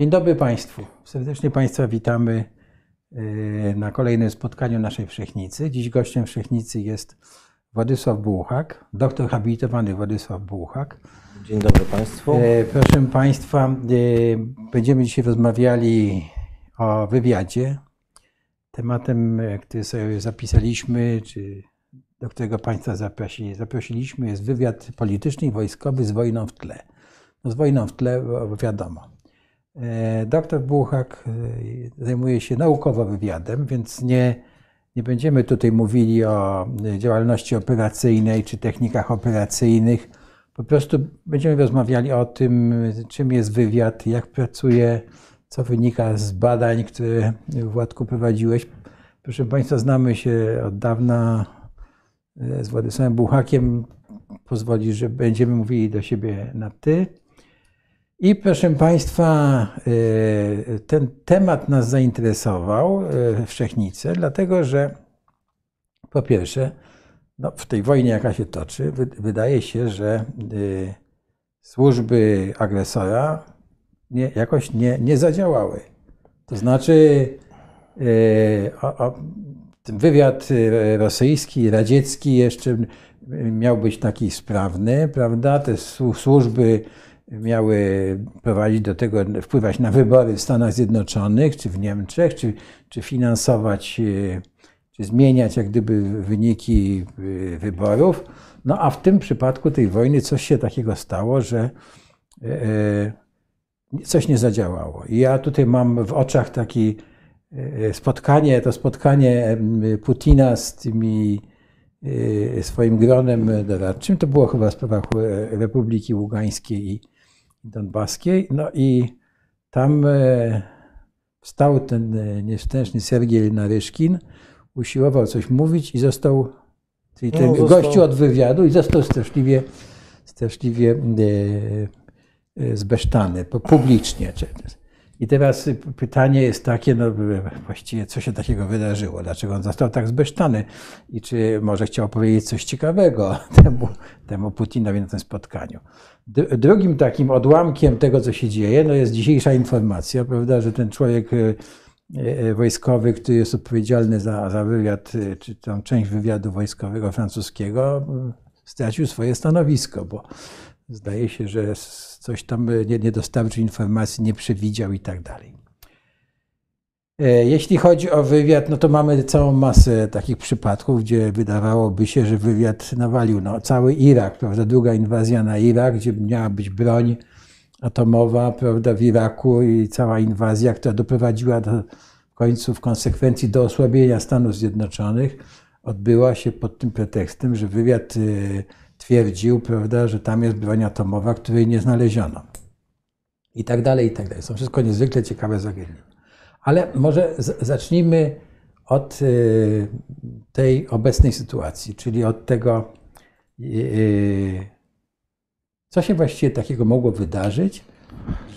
Dzień dobry Państwu. Serdecznie Państwa witamy e, na kolejnym spotkaniu naszej Wszechnicy. Dziś gościem Wszechnicy jest Władysław Bułhak, doktor habilitowany Władysław Bułhak. Dzień dobry Państwu. E, Proszę Państwa, e, będziemy dzisiaj rozmawiali o wywiadzie. Tematem, który sobie zapisaliśmy, czy do którego Państwa zaprosi, zaprosiliśmy, jest wywiad polityczny i wojskowy z wojną w tle. No z wojną w tle wiadomo. E, Doktor Buchak e, zajmuje się naukowo wywiadem, więc nie, nie będziemy tutaj mówili o e, działalności operacyjnej czy technikach operacyjnych. Po prostu będziemy rozmawiali o tym, czym jest wywiad, jak pracuje, co wynika z badań, które Władku prowadziłeś. Proszę Państwa, znamy się od dawna z Władysławem Buchakiem. Pozwoli, że będziemy mówili do siebie na ty. I proszę Państwa, e, ten temat nas zainteresował e, w Wszechnicy, dlatego że po pierwsze, no, w tej wojnie, jaka się toczy, wy- wydaje się, że e, służby agresora nie, jakoś nie, nie zadziałały. To znaczy, o, o, wywiad rosyjski, radziecki jeszcze miał być taki sprawny, prawda? Te słu- służby miały prowadzić do tego, wpływać na wybory w Stanach Zjednoczonych, czy w Niemczech, czy, czy finansować, e, czy zmieniać jak gdyby wyniki e, wyborów. No a w tym przypadku tej wojny coś się takiego stało, że e, coś nie zadziałało. I ja tutaj mam w oczach takie spotkanie, to spotkanie Putina z tymi swoim gronem doradczym. To było chyba w sprawach Republiki Ługańskiej i Donbaskiej. No i tam e, wstał ten e, nieszczęsny Sergiej Naryszkin, usiłował coś mówić i został, czyli ten No, został- gościu od wywiadu i został straszliwie, straszliwie e, zbesztany, pu- publicznie. I teraz pytanie jest takie, no właściwie co się takiego wydarzyło, dlaczego on został tak zbesztany i czy może chciał powiedzieć coś ciekawego temu, temu Putinowi na tym spotkaniu. Dr- Drugim takim odłamkiem tego, co się dzieje, no jest dzisiejsza informacja, prawda, że ten człowiek e, wojskowy, który jest odpowiedzialny za, za wywiad, czy tą część wywiadu wojskowego francuskiego, stracił swoje stanowisko, bo zdaje się, że coś tam e, nie dostarczył informacji, nie przewidział i tak dalej. E, Jeśli chodzi o wywiad, no to mamy całą masę takich przypadków, gdzie wydawałoby się, że wywiad nawalił no, cały Irak, prawda, druga inwazja na Irak, gdzie miała być broń atomowa, prawda, w Iraku i cała inwazja, która doprowadziła do, w końcu w konsekwencji do osłabienia Stanów Zjednoczonych, odbyła się pod tym pretekstem, że wywiad e, twierdził, prawda, że tam jest broń atomowa, której nie znaleziono. I tak dalej, i tak dalej. Są wszystko niezwykle ciekawe zagadnienia. Ale może zacznijmy od y, tej obecnej sytuacji, czyli od tego, y, co się właściwie takiego mogło wydarzyć,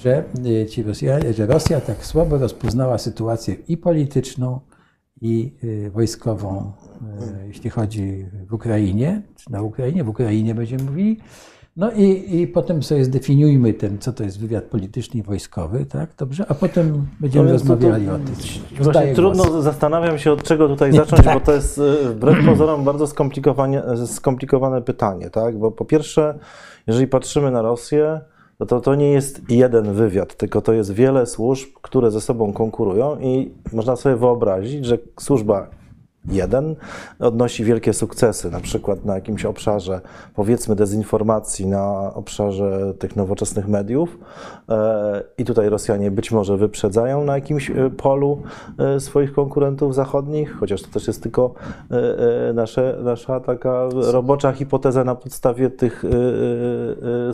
że, y, ci że Rosja tak słabo rozpoznała sytuację i polityczną, i y, wojskową, y, jeśli chodzi w Ukrainie, czy na Ukrainie, w Ukrainie będziemy mówili. No i, i potem sobie zdefiniujmy ten, co to jest wywiad polityczny i wojskowy, tak? Dobrze? A potem będziemy No więc to- to- rozmawiali o tym. Właśnie trudno, głos. zastanawiam się od czego tutaj zacząć, tak. bo to jest y, wbrew pozorom bardzo skomplikowanie, skomplikowane pytanie, tak? Bo po pierwsze, jeżeli patrzymy na Rosję, to, to to nie jest jeden wywiad, tylko to jest wiele służb, które ze sobą konkurują i można sobie wyobrazić, że służba jeden odnosi wielkie sukcesy, na przykład na jakimś obszarze, powiedzmy, dezinformacji, na obszarze tych nowoczesnych mediów. E, I tutaj Rosjanie być może wyprzedzają na jakimś e, polu e, swoich konkurentów zachodnich, chociaż to też jest tylko nasze, nasza taka robocza hipoteza na podstawie tych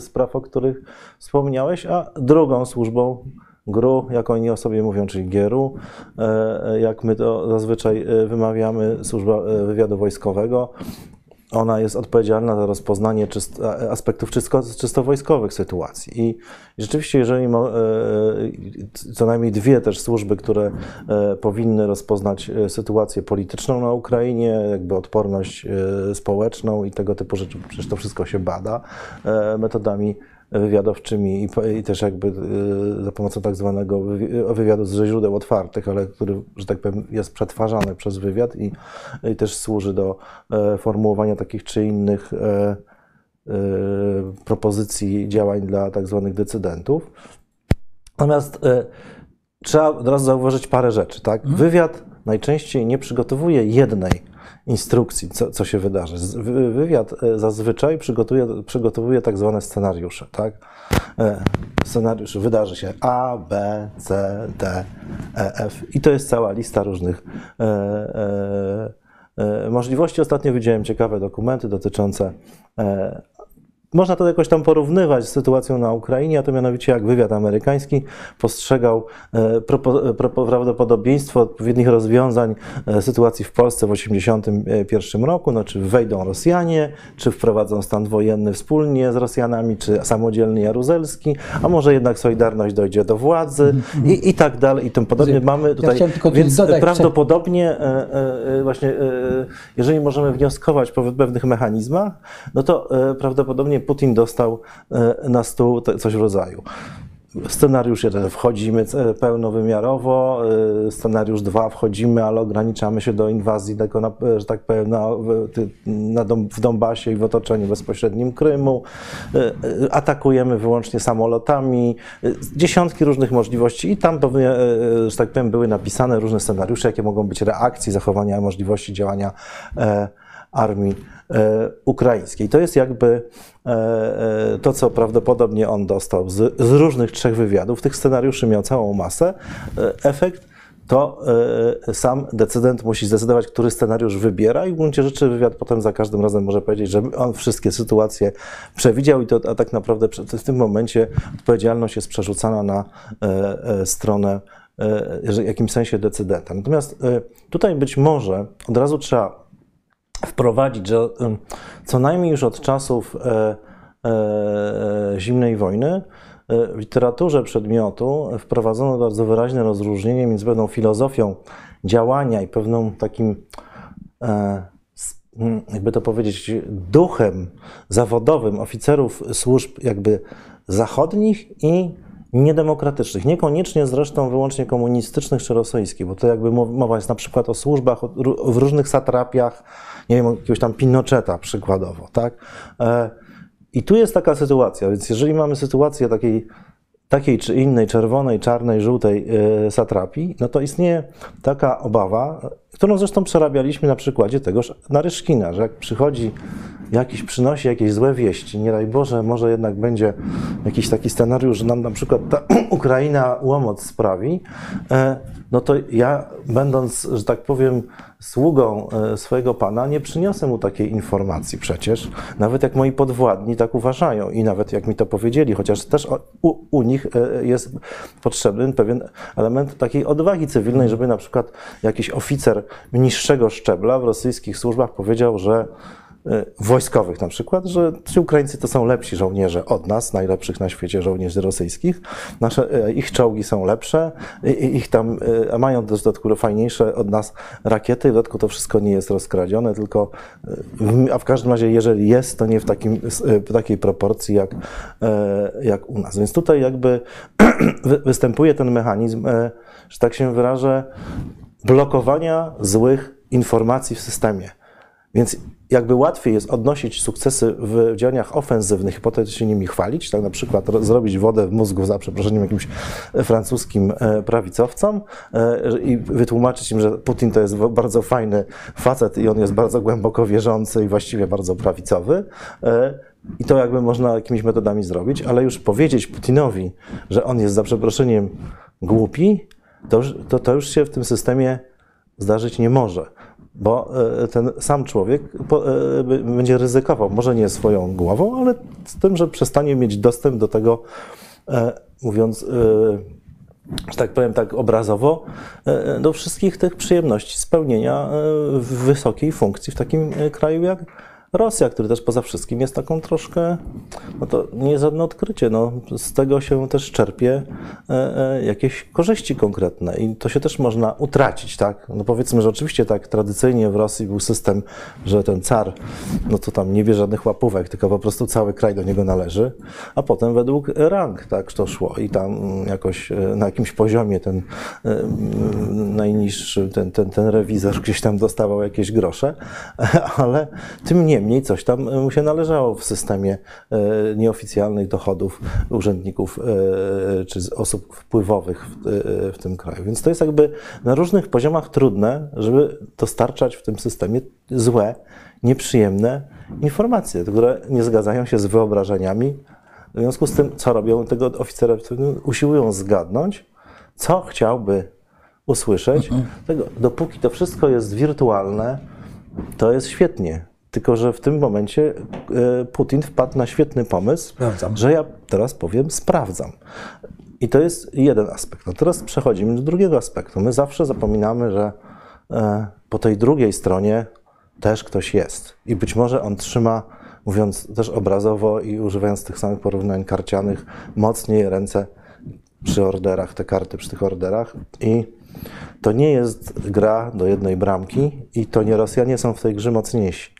spraw, o których wspomniałeś, a drugą służbą GRU, jak oni o sobie mówią, czyli GRU, e, jak my to zazwyczaj e, wymawiamy, służba e, wywiadu wojskowego. Ona jest odpowiedzialna za rozpoznanie aspektów czysto, czysto wojskowych sytuacji. I rzeczywiście, jeżeli e, co najmniej dwie też służby, które powinny rozpoznać sytuację polityczną na Ukrainie, jakby odporność społeczną i tego typu rzeczy, przecież to wszystko się bada metodami wywiadowczymi i, i też jakby e, za pomocą tak zwanego wywi- wywiadu ze źródeł otwartych, ale który, że tak powiem, jest przetwarzany przez wywiad i, i też służy do e, formułowania takich czy innych e, e, propozycji działań dla tak zwanych decydentów. Natomiast trzeba od razu zauważyć parę rzeczy. Tak? Wywiad najczęściej nie przygotowuje jednej instrukcji, co, co się wydarzy. Wywiad e, zazwyczaj przygotuje, przygotowuje tak zwane scenariusze. Tak? E, Scenariusz wydarzy się A, B, C, D, E, F i to jest cała lista różnych e, e, e, możliwości. Ostatnio widziałem ciekawe dokumenty dotyczące można to jakoś tam porównywać z sytuacją na Ukrainie, a to mianowicie jak wywiad amerykański postrzegał e, propo, propo, prawdopodobieństwo odpowiednich rozwiązań e, sytuacji w Polsce w 1981 roku, no, czy wejdą Rosjanie, czy wprowadzą stan wojenny wspólnie z Rosjanami, czy samodzielny Jaruzelski, a może jednak Solidarność dojdzie do władzy i, i tak dalej i tym podobnie. Ja Mamy tutaj, tylko więc dodać, prawdopodobnie prawdopodobnie e, e, właśnie, e, jeżeli możemy wnioskować po pewnych mechanizmach, no to e, prawdopodobnie Putin dostał e, na stół coś w rodzaju. Scenariusz jeden wchodzimy e, pełnowymiarowo, e, scenariusz dwa wchodzimy, ale ograniczamy się do inwazji, tego na, że tak powiem, na, na w Donbasie i w otoczeniu bezpośrednim Krymu. Atakujemy wyłącznie samolotami. Dziesiątki różnych możliwości i tam pewnie, że tak powiem, były napisane różne scenariusze, jakie mogą być reakcji, zachowania, możliwości działania armii ukraińskiej. To jest jakby e, e, to, co prawdopodobnie on dostał z, z różnych trzech wywiadów. Tych scenariuszy miał całą masę. E, Efekt to e, sam decydent musi zdecydować, który scenariusz wybiera i w gruncie rzeczy wywiad potem za każdym razem może powiedzieć, że on wszystkie sytuacje przewidział i to, a tak naprawdę w tym momencie odpowiedzialność jest przerzucana na e, e, stronę e, w jakimś sensie decydenta. Natomiast e, tutaj być może od razu trzeba wprowadzić, że co najmniej już od czasów e, e, zimnej wojny e, w literaturze przedmiotu wprowadzono bardzo wyraźne rozróżnienie między pewną filozofią działania i pewną takim jakby to powiedzieć, duchem zawodowym oficerów służb jakby zachodnich i niedemokratycznych. Niekoniecznie zresztą wyłącznie komunistycznych czy rosyjskich, bo to jakby mow- mowa jest na przykład o służbach w różnych satrapiach, nie wiem, jakiegoś tam Pinocheta przykładowo, tak? E, I tu jest taka sytuacja, więc jeżeli mamy sytuację takiej takiej czy innej czerwonej, czarnej, żółtej e, satrapii, no to istnieje taka obawa, którą zresztą przerabialiśmy na przykładzie tegoż Naryszkina, że jak przychodzi jakiś, przynosi jakieś złe wieści, nie daj Boże, może jednak będzie jakiś taki scenariusz, że nam na przykład ta Ukraina łomot sprawi, e, no to ja będąc, że tak powiem, sługą e, swojego pana, nie przyniosę mu takiej informacji przecież, nawet jak moi podwładni tak uważają i nawet jak mi to powiedzieli, chociaż też u, u nich e, jest potrzebny pewien element takiej odwagi cywilnej, żeby na przykład jakiś oficer niższego szczebla w rosyjskich służbach powiedział, że e, wojskowych na przykład, że ci Ukraińcy to są lepsi żołnierze od nas, najlepszych na świecie żołnierzy rosyjskich. Nasze, e, ich czołgi są lepsze, ich tam, a mają też dodatku fajniejsze od nas rakiety. W dodatku to wszystko nie jest rozkradzione, tylko, a w każdym razie, jeżeli jest, to nie w, takim, w takiej proporcji jak, jak u nas. Więc tutaj jakby wy- występuje ten mechanizm, że tak się wyrażę, blokowania złych informacji w systemie. Więc jakby łatwiej jest odnosić sukcesy w działaniach ofensywnych i potem się nimi chwalić, tak na przykład ro- zrobić wodę w mózgu za przeproszeniem jakimś e, francuskim e, prawicowcom e, i wytłumaczyć im, że Putin to jest bardzo fajny facet i on jest bardzo głęboko wierzący i właściwie bardzo prawicowy. I to jakby można jakimiś metodami zrobić, ale już powiedzieć Putinowi, że on jest za przeproszeniem głupi, to to, to już się w tym systemie zdarzyć nie może, bo e, ten sam człowiek e, będzie ryzykował, może nie swoją głową, ale z tym, że przestanie mieć dostęp do tego, e, mówiąc, że tak powiem tak obrazowo, do wszystkich tych przyjemności spełnienia wysokiej funkcji w takim kraju jak Rosja, który też poza wszystkim jest taką troszkę no to nie jest żadne odkrycie. No, z tego się też czerpie e, e, jakieś korzyści konkretne i to się też można utracić, tak? No powiedzmy, że oczywiście tak tradycyjnie w Rosji był system, że ten car, no to tam nie wie żadnych łapówek, tylko po prostu cały kraj do niego należy, a potem według rang tak to szło i tam jakoś e, na jakimś poziomie ten najniższy, ten, ten, ten rewizor gdzieś tam dostawał jakieś grosze, ale tym niemniej coś tam mu się należało w systemie e, nieoficjalnych dochodów urzędników e, czy osób wpływowych w, e, w tym kraju. Więc to jest jakby na różnych poziomach trudne, żeby dostarczać w tym systemie złe, nieprzyjemne informacje, które nie zgadzają się z wyobrażeniami. W związku z tym, co robią tego oficera, usiłują zgadnąć, co chciałby usłyszeć. Tego, dopóki to wszystko jest wirtualne, to jest świetnie. Tylko, że w tym momencie e, Putin wpadł na świetny pomysł, Sprawdzam. że ja teraz powiem sprawdzam. I to jest jeden aspekt. No teraz przechodzimy do drugiego aspektu. My zawsze zapominamy, że e, po tej drugiej stronie też ktoś jest. I być może on trzyma, mówiąc też obrazowo i używając tych samych porównań karcianych, mocniej ręce przy orderach, te karty przy tych orderach. I to nie jest gra do jednej bramki i to nie Rosjanie są w tej grze mocniejsi.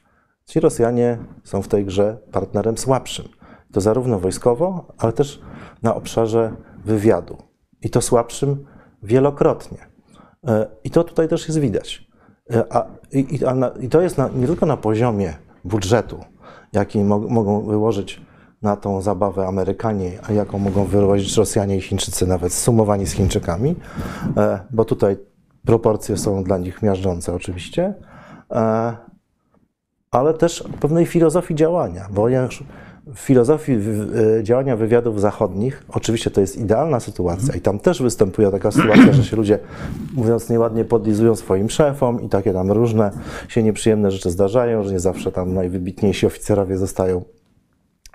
Ci Rosjanie są w tej grze partnerem słabszym. To zarówno wojskowo, ale też na obszarze wywiadu. I to słabszym wielokrotnie. E, I to tutaj też jest widać. E, A, i, a na, i to jest na, nie tylko na poziomie budżetu, jaki mo, mogą wyłożyć na tą zabawę Amerykanie, a jaką mogą wyłożyć Rosjanie i Chińczycy, nawet sumowani z Chińczykami, e, bo tutaj proporcje są dla nich miażdżące oczywiście, ale też pewnej filozofii działania, bo ponieważ w filozofii e, działania wywiadów zachodnich, oczywiście to jest idealna sytuacja i tam też występuje taka sytuacja, że się ludzie, mówiąc nieładnie, podlizują swoim szefom i takie tam różne się nieprzyjemne rzeczy zdarzają, że nie zawsze tam najwybitniejsi oficerowie zostają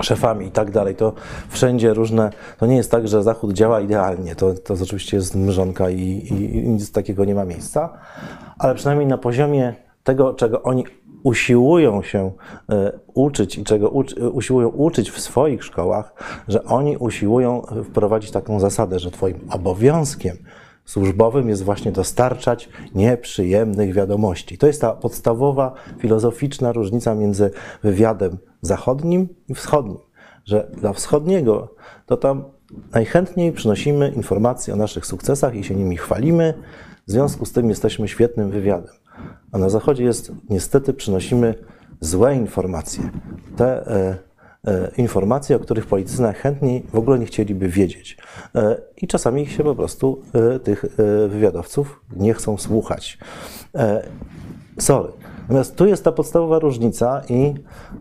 szefami i tak dalej, to wszędzie różne, to nie jest tak, że Zachód działa idealnie, to, to oczywiście jest mrzonka i, i, i nic takiego nie ma miejsca, ale przynajmniej na poziomie tego, czego oni usiłują się e, uczyć i czego e, usiłują uczyć w swoich szkołach, że oni usiłują wprowadzić taką zasadę, że twoim obowiązkiem służbowym jest właśnie dostarczać nieprzyjemnych wiadomości. To jest ta podstawowa filozoficzna różnica między wywiadem zachodnim i wschodnim, że dla wschodniego to tam najchętniej przynosimy informacje o naszych sukcesach i się nimi chwalimy, w związku z tym jesteśmy świetnym wywiadem. A na zachodzie jest, niestety, przynosimy złe informacje. Te e, e, informacje, o których politycy najchętniej w ogóle nie chcieliby wiedzieć. E, I czasami ich się po prostu, tych wywiadowców, nie chcą słuchać. Sorry. Natomiast tu jest ta podstawowa różnica i,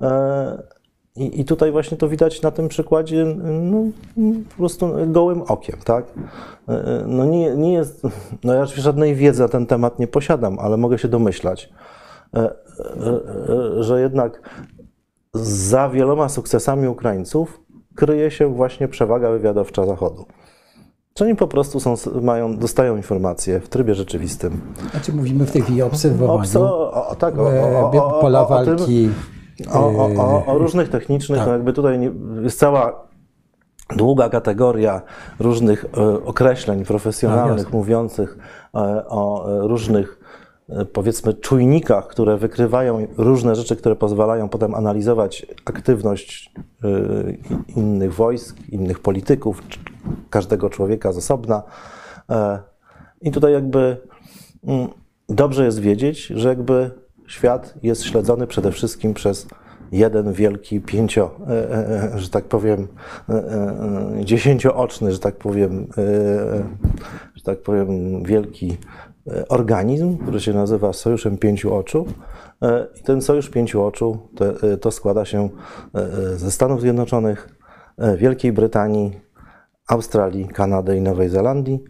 e, i, i tutaj właśnie to widać na tym przykładzie no, po prostu gołym okiem, tak? E, No nie, nie jest, no ja żadnej wiedzy na ten temat nie posiadam, ale mogę się domyślać, e, e, e, że jednak za wieloma sukcesami Ukraińców kryje się właśnie przewaga wywiadowcza Zachodu. Że oni po prostu są, mają, dostają informacje w trybie rzeczywistym. Znaczy mówimy w tej chwili o obserwowaniu. O, o, tak, o, o, e, o, pola o tym- walki. O, o, o, o różnych technicznych, tak. no jakby tutaj jest cała długa kategoria różnych e, określeń profesjonalnych jasne. mówiących e, o e, różnych powiedzmy czujnikach, które wykrywają różne rzeczy, które pozwalają potem analizować aktywność innych wojsk, innych polityków, każdego człowieka z osobna. I tutaj jakby mm, dobrze jest wiedzieć, że jakby świat jest śledzony przede wszystkim przez jeden wielki pięcio, e, e, e, że tak powiem, dziesięciooczny, że tak powiem, że tak powiem, wielki organizm, który się nazywa Sojuszem Pięciu Oczu. I ten Sojusz Pięciu Oczu to, to składa się ze Stanów Zjednoczonych, Wielkiej Brytanii, Australii, Kanady i Nowej Zelandii.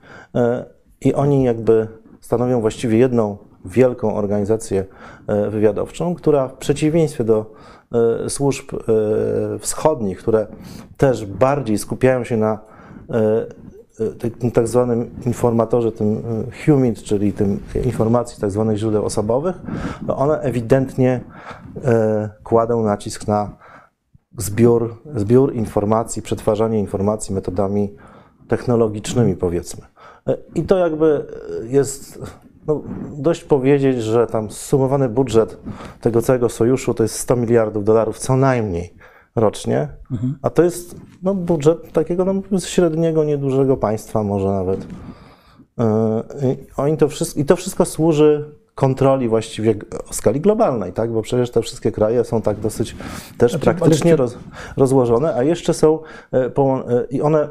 I oni jakby stanowią właściwie jedną wielką organizację e, wywiadowczą, która w przeciwieństwie do e, służb e, wschodnich, które też bardziej skupiają się na tym tak zwanym informatorze, tym humid, czyli tym informacji tak zwanych źródeł osobowych, one ewidentnie kładą nacisk na zbiór, zbiór informacji, przetwarzanie informacji metodami technologicznymi, powiedzmy. I to jakby jest no, dość powiedzieć, że tam sumowany budżet tego całego sojuszu to jest 100 miliardów dolarów co najmniej rocznie, a to jest no, budżet takiego no, średniego, niedużego państwa, może nawet. Yy, oni to wszystko, I to wszystko służy kontroli właściwie o skali globalnej, tak? bo przecież te wszystkie kraje są tak dosyć też Znaczy, praktycznie roz, rozłożone, a jeszcze są e, e, i one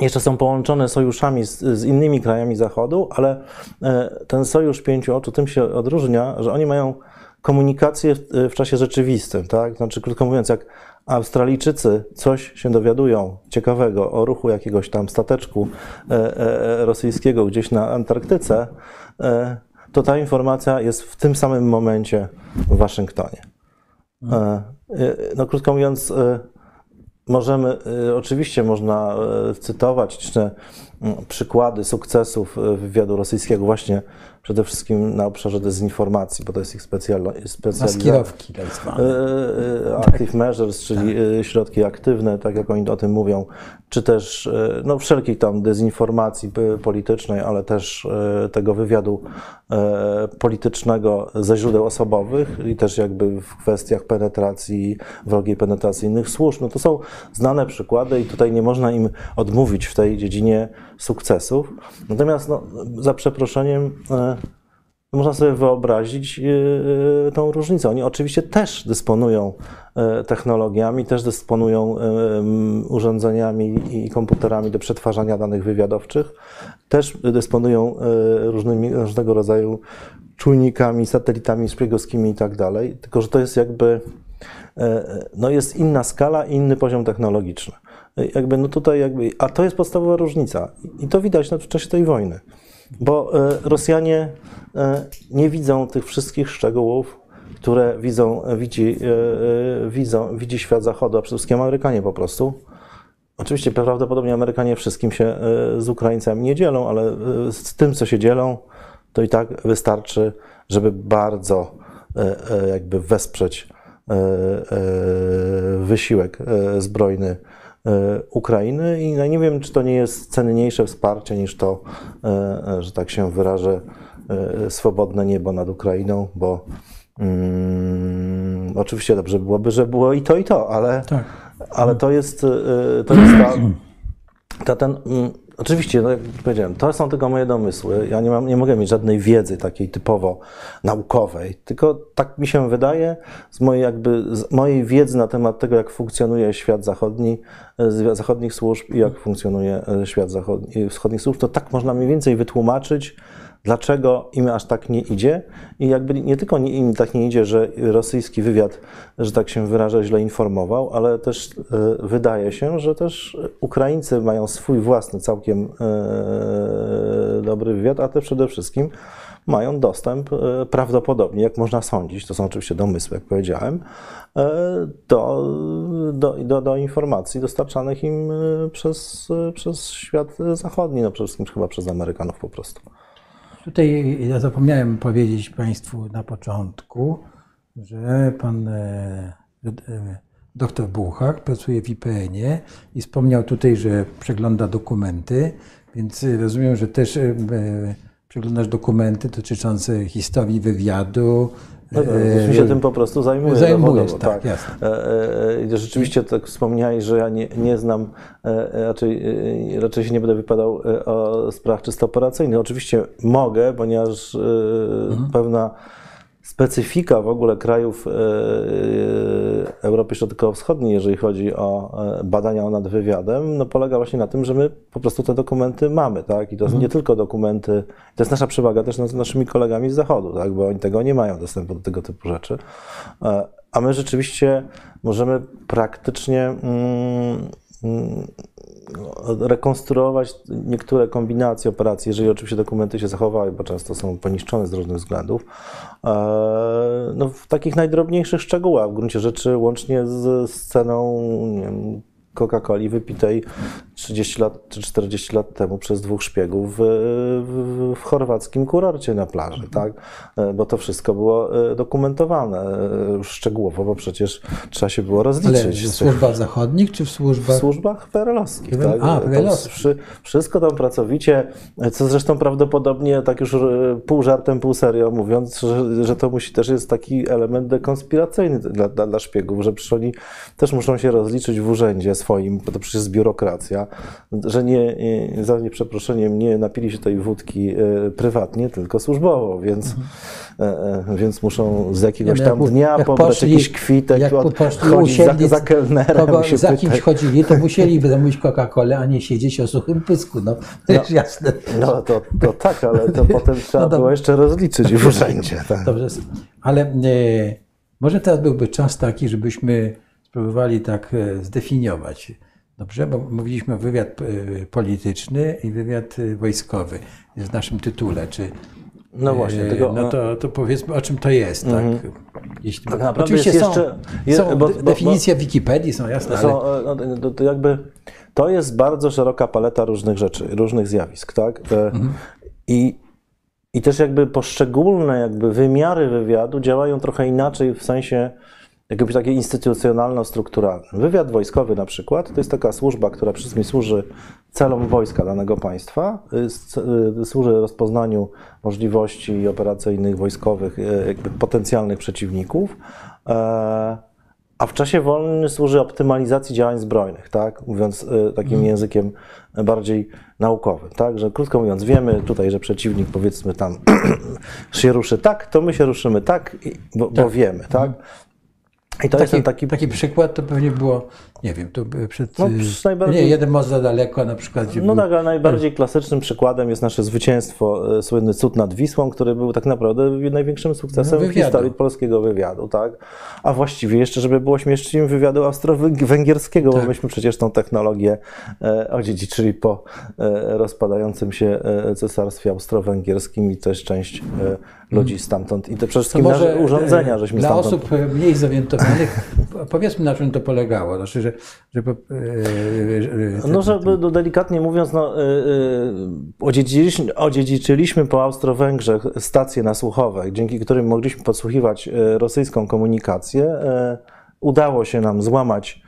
jeszcze są połączone sojuszami z, z innymi krajami Zachodu, ale e, ten sojusz pięciu oczu tym się odróżnia, że oni mają komunikację w, w czasie rzeczywistym, tak? Znaczy, krótko mówiąc, jak Australijczycy coś się dowiadują ciekawego o ruchu jakiegoś tam stateczku e, e, rosyjskiego gdzieś na Antarktyce, e, to ta informacja jest w tym samym momencie w Waszyngtonie. E, e, No, krótko mówiąc, e, możemy, e, oczywiście można e, cytować liczne mm, przykłady sukcesów e, wywiadu rosyjskiego właśnie przede wszystkim na obszarze dezinformacji, bo to jest ich specjalizacja. Maskirowki tak zwane. E, e, Active measures, czyli e, środki aktywne, tak jak oni o tym mówią, czy też e, no, wszelkich tam dezinformacji politycznej, ale też e, tego wywiadu e, politycznego ze źródeł osobowych i też jakby w kwestiach penetracji, wrogiej penetracji innych służb. No to są znane przykłady i tutaj nie można im odmówić w tej dziedzinie sukcesów. Natomiast no, za przeproszeniem e, można sobie wyobrazić yy, tą różnicę. Oni oczywiście też dysponują e, technologiami, też dysponują e, m, urządzeniami i komputerami do przetwarzania danych wywiadowczych, też dysponują różnymi, różnego rodzaju czujnikami, satelitami szpiegowskimi i tak dalej, tylko że to jest jakby no jest inna skala, inny poziom technologiczny. Jakby, no tutaj jakby, a to jest podstawowa różnica i to widać na- w czasie tej wojny, bo e, Rosjanie e, nie widzą tych wszystkich szczegółów, które widzą, widzi, e, e, widzą, widzi świat zachodu, a przede wszystkim Amerykanie po prostu. Oczywiście prawdopodobnie Amerykanie wszystkim się z Ukraińcami nie dzielą, ale z tym, co się dzielą, to i tak wystarczy, żeby bardzo jakby wesprzeć wysiłek zbrojny Ukrainy i no nie wiem, czy to nie jest cenniejsze wsparcie niż to, e, e, że tak się wyrażę, e, swobodne niebo nad Ukrainą, bo mm, oczywiście dobrze byłoby, że było i to, i to, ale, Tak. ale to jest, e, to jest ta, ta ten, mm, oczywiście, no jak powiedziałem, to są tylko moje domysły. Ja nie, mam, nie mogę mieć żadnej wiedzy takiej typowo naukowej, tylko tak mi się wydaje z mojej, jakby, z mojej wiedzy na temat tego, jak funkcjonuje świat zachodni, e, zachodnich służb i jak funkcjonuje e, świat zachodni, wschodnich służb, to tak można mniej więcej wytłumaczyć, dlaczego im aż tak nie idzie. I jakby nie tylko im tak nie idzie, że rosyjski wywiad, że tak się wyrażę, źle informował, ale też e, wydaje się, że też Ukraińcy mają swój własny, całkiem e, dobry wywiad, a też przede wszystkim mają dostęp e, prawdopodobnie, jak można sądzić, to są oczywiście domysły, jak powiedziałem, do, do, do, do informacji dostarczanych im przez, przez świat zachodni, no przede wszystkim chyba przez Amerykanów po prostu. Tutaj ja zapomniałem powiedzieć Państwu na początku, że pan e, e, doktor Buchak pracuje w IPN-ie i wspomniał tutaj, że przegląda dokumenty, więc rozumiem, że też e, przeglądasz dokumenty dotyczące historii wywiadu. No, e, się tym po prostu zajmuję. Zajmujesz, zawodowo, tak, jasne. E, e, Rzeczywiście tak wspomniałeś, że ja nie, nie znam, raczej, raczej się nie będę wypadał o sprawach czysto operacyjnych. Oczywiście mogę, ponieważ Mhm. pewna specyfika w ogóle krajów e, e, Europy Środkowo-Wschodniej, jeżeli chodzi o e, badania nad wywiadem, no polega właśnie na tym, że my po prostu te dokumenty mamy, tak? I to są nie tylko dokumenty, to jest nasza przewaga też nad naszymi kolegami z Zachodu, tak? Bo oni tego nie mają dostępu do tego typu rzeczy. A my rzeczywiście możemy praktycznie mm, mm, rekonstruować niektóre kombinacje operacji, jeżeli oczywiście dokumenty się zachowały, bo często są poniszczone z różnych względów, e, no, w takich najdrobniejszych szczegółach, w gruncie rzeczy łącznie z sceną Coca-Coli wypitej, 30 lat czy 40 lat temu przez dwóch szpiegów w, w, w chorwackim kurorcie na plaży, tak? E, Bo to wszystko było e, dokumentowane e, już szczegółowo, bo przecież trzeba się było Ale rozliczyć. w z tych- służbach zachodnich czy w w służbach... służbach perelowskich. Tak? a, wszy- wszystko tam pracowicie, co zresztą prawdopodobnie tak już pół żartem, pół serio mówiąc, że, że to musi też jest taki element dekonspiracyjny dla, dla, dla szpiegów, że przecież oni też muszą się rozliczyć w urzędzie swoim, bo to przecież jest biurokracja, że nie, nie za nieprzeproszeniem nie napili się tej wódki e, prywatnie, tylko służbowo, więc, e, więc muszą z jakiegoś Mhm. No, tam jak- dnia jak pobrać poszli- jakiś kwitek, jak od, chodzić usiedli, za, za kelnerem Kogo za kimś pytać. chodzili, to musieliby zamówić Coca-Colę, a nie siedzieć o suchym pysku. No, to jest jasne. No to, to tak, ale to potem trzeba dobra. było jeszcze rozliczyć w urzędzie. Tak. Dobrze, ale e, może teraz byłby czas taki, żebyśmy spróbowali tak zdefiniować. Dobrze, bo mówiliśmy o wywiad e, polityczny i wywiad e, wojskowy w naszym tytule. Czy, No właśnie, e, tego- no to, to powiedzmy, o czym to jest. Tak? Jeśli, Tak naprawdę oczywiście jest są, jeszcze- je- są bo- bo- definicje w Wikipedii, są jasne, ale Są, e, no, to, to jakby to jest bardzo szeroka paleta różnych rzeczy, różnych zjawisk, tak? E, I, I też jakby poszczególne jakby wymiary wywiadu działają trochę inaczej w sensie jakby takie instytucjonalno-strukturalne. Wywiad wojskowy na przykład to jest taka służba, która przede wszystkim służy celom wojska danego państwa, y, y, służy rozpoznaniu możliwości operacyjnych, wojskowych, y, jakby potencjalnych przeciwników. E, a w czasie wolnym służy optymalizacji działań zbrojnych, tak? Mówiąc takim językiem bardziej naukowym, tak? Że krótko mówiąc, wiemy tutaj, że przeciwnik powiedzmy tam się ruszy tak, to my się ruszymy tak, bo, bo wiemy, tak? I to jest taki, ten taki taki przykład to pewnie było, nie wiem, to przed. No, przy najbardziej- Nie, jeden most za daleko na przykład. Gdzie No był, tak, ale najbardziej klasycznym przykładem jest nasze zwycięstwo, e, słynny cud nad Wisłą, który był tak naprawdę największym sukcesem No, w historii polskiego wywiadu, tak? A właściwie jeszcze, żeby było śmieszniej, wywiadu austro-węgierskiego, Tak. bo myśmy przecież tą technologię e, odziedziczyli po e, rozpadającym się e, cesarstwie austro-węgierskim i to jest część e, ludzi stamtąd. I to przede wszystkim może urządzenia, e, żeśmy Dla stamtąd... osób e, mniej zorientowanych, powiedzmy na czym to polegało. Znaczy, że, że, po- e, No, żeby no, delikatnie mówiąc, no, odziedziczyliśmy, odziedziczyliśmy po Austro-Węgrzech stacje nasłuchowe, dzięki którym mogliśmy podsłuchiwać rosyjską komunikację. Udało się nam złamać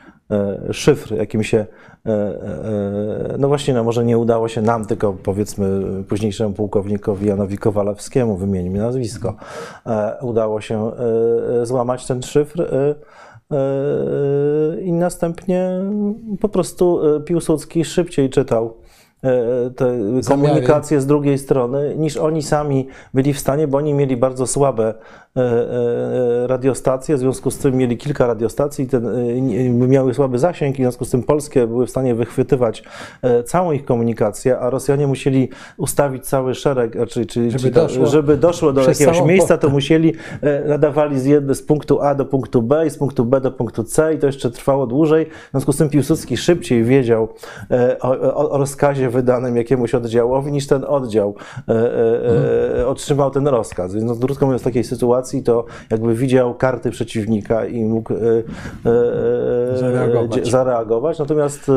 szyfr, jakim się, y, y, no właśnie, no może nie udało się nam, tylko powiedzmy późniejszemu pułkownikowi Janowi Kowalewskiemu, wymieńmy nazwisko, e, udało się złamać ten szyfr. I następnie po prostu Piłsudski szybciej czytał e, te komunikacje z drugiej strony, niż oni sami byli w stanie, bo oni mieli bardzo słabe e, e, radiostacje, w związku z tym mieli kilka radiostacji, ten, e, miały słaby zasięg, i w związku z tym polskie były w stanie wychwytywać e, całą ich komunikację, a Rosjanie musieli ustawić cały szereg, e, czyli, Żeby doszło żeby doszło do jakiegoś miejsca, to musieli, e, nadawali z, jedne, z punktu A do punktu B i z punktu B do punktu C i to jeszcze trwało dłużej. W związku z tym Piłsudski szybciej wiedział e, o, o, o rozkazie wydanym jakiemuś oddziałowi, niż ten oddział e, e, e, otrzymał ten rozkaz. Więc no, krótko mówiąc, w takiej sytuacji to jakby widział karty przeciwnika i mógł e, e, e, Zareagować. zareagować. Natomiast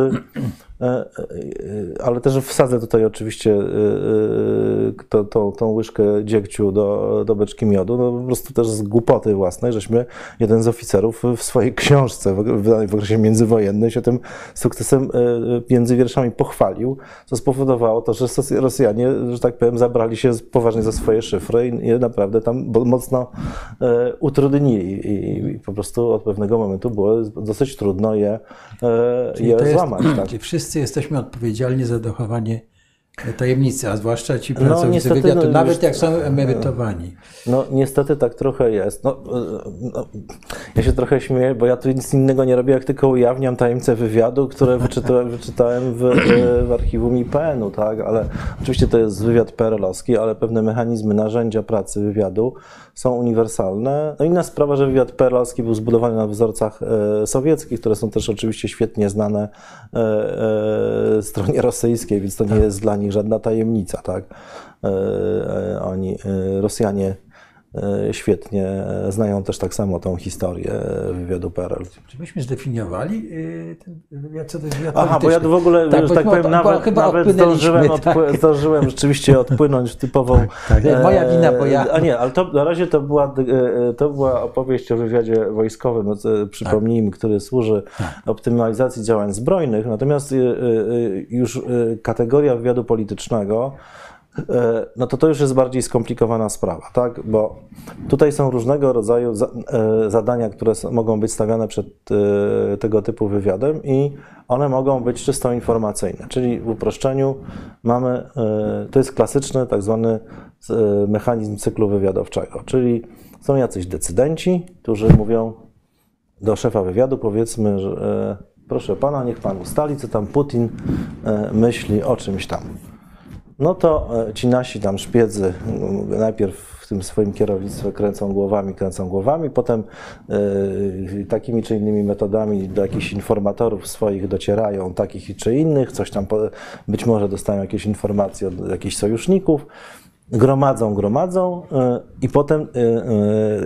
ale też wsadzę tutaj oczywiście e, e, to, to, tą łyżkę dziegciu do, do beczki miodu, no po prostu też z głupoty własnej, żeśmy jeden z oficerów w swojej książce wydanej w okresie międzywojennym się tym sukcesem e, między wierszami pochwalił, co spowodowało to, że Rosjanie, że tak powiem, zabrali się poważnie za swoje szyfry i je naprawdę tam mocno e, utrudnili i, i po prostu od pewnego momentu było dosyć trudno je, e, je złamać. Tak. Wszyscy jesteśmy odpowiedzialni za dochowanie tajemnicy, a zwłaszcza ci No, pracownicy niestety, wywiadu, no, nawet jak są emerytowani. No niestety tak trochę jest. No, no, ja się trochę śmieję, bo ja tu nic innego nie robię, jak tylko ujawniam tajemnice wywiadu, które wyczytałem, wyczytałem w, w archiwum IPN-u, tak? Ale oczywiście to jest wywiad perelowski, ale pewne mechanizmy, narzędzia pracy wywiadu są uniwersalne. No inna sprawa, że wywiad perelowski był zbudowany na wzorcach e, sowieckich, które są też oczywiście świetnie znane e, e, stronie rosyjskiej, więc to nie jest dla nich żadna tajemnica, tak? E, e, Oni, e, Rosjanie świetnie znają też tak samo tą historię wywiadu PRL. Czy myśmy zdefiniowali y, ten wywiad, co to jest wywiad Aha, bo ja w ogóle, Tak, że tak powiem, bo nawet, nawet zdążyłem, tak. odpły- zdążyłem rzeczywiście odpłynąć w typową... tak, nie, moja wina, bo ja- e, A nie, ale to na razie to była, e, to była opowieść o wywiadzie wojskowym, e, przypomnijmy, który służy Tak. optymalizacji działań zbrojnych, natomiast e, e, już e, kategoria wywiadu politycznego E, no to to już jest bardziej skomplikowana sprawa, tak? Bo tutaj są różnego rodzaju za, e, zadania, które mogą być stawiane przed e, tego typu wywiadem i one mogą być czysto informacyjne, czyli w uproszczeniu mamy, e, to jest klasyczny tak zwany e, mechanizm cyklu wywiadowczego, czyli są jacyś decydenci, którzy mówią do szefa wywiadu, powiedzmy, że e, proszę pana, niech pan ustali, co tam Putin e, myśli o czymś tam. No to e, ci nasi tam szpiedzy m, najpierw w tym swoim kierownictwie kręcą głowami, kręcą głowami, potem e, takimi czy innymi metodami do jakichś informatorów swoich docierają, takich czy innych, coś tam po, być może dostają jakieś informacje od jakichś sojuszników, gromadzą, gromadzą e, i potem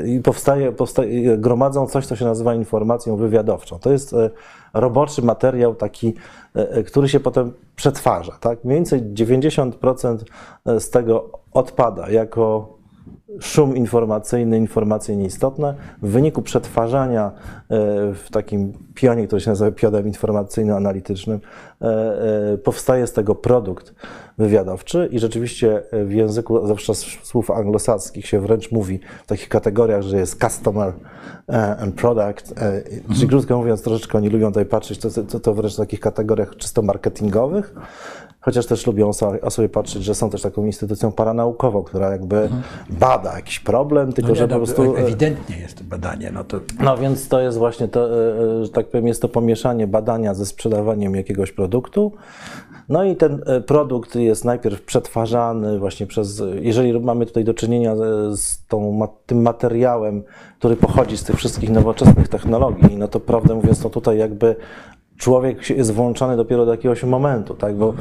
i powstaje, powstaje, gromadzą coś, co się nazywa informacją wywiadowczą. To jest roboczy materiał taki, e, e, który się potem przetwarza. Tak? Mniej więcej 90% z tego odpada jako szum informacyjny, informacje nieistotne. W wyniku przetwarzania e, w takim pionie, który się nazywa pionem informacyjno-analitycznym, e, e, powstaje z tego produkt wywiadowczy i rzeczywiście w języku, zwłaszcza słów anglosaskich, się wręcz mówi w takich kategoriach, że jest customer e, and product, e, czyli krótko mówiąc, troszeczkę oni lubią tutaj patrzeć, to, to, to wręcz w takich kategoriach czysto marketingowych, chociaż też lubią sobie patrzeć, że są też taką instytucją paranaukową, która jakby bada jakiś problem, tylko No że nie, po no, prostu... e, ewidentnie jest to badanie, no to No więc to jest właśnie to, e, e, że tak powiem, jest to pomieszanie badania ze sprzedawaniem jakiegoś produktu. No i ten e, produkt jest najpierw przetwarzany właśnie przez, jeżeli mamy tutaj do czynienia z- tą, tym materiałem, który pochodzi z tych wszystkich nowoczesnych technologii, no to prawdę mówiąc, to tutaj jakby człowiek jest włączany dopiero do jakiegoś momentu, tak, bo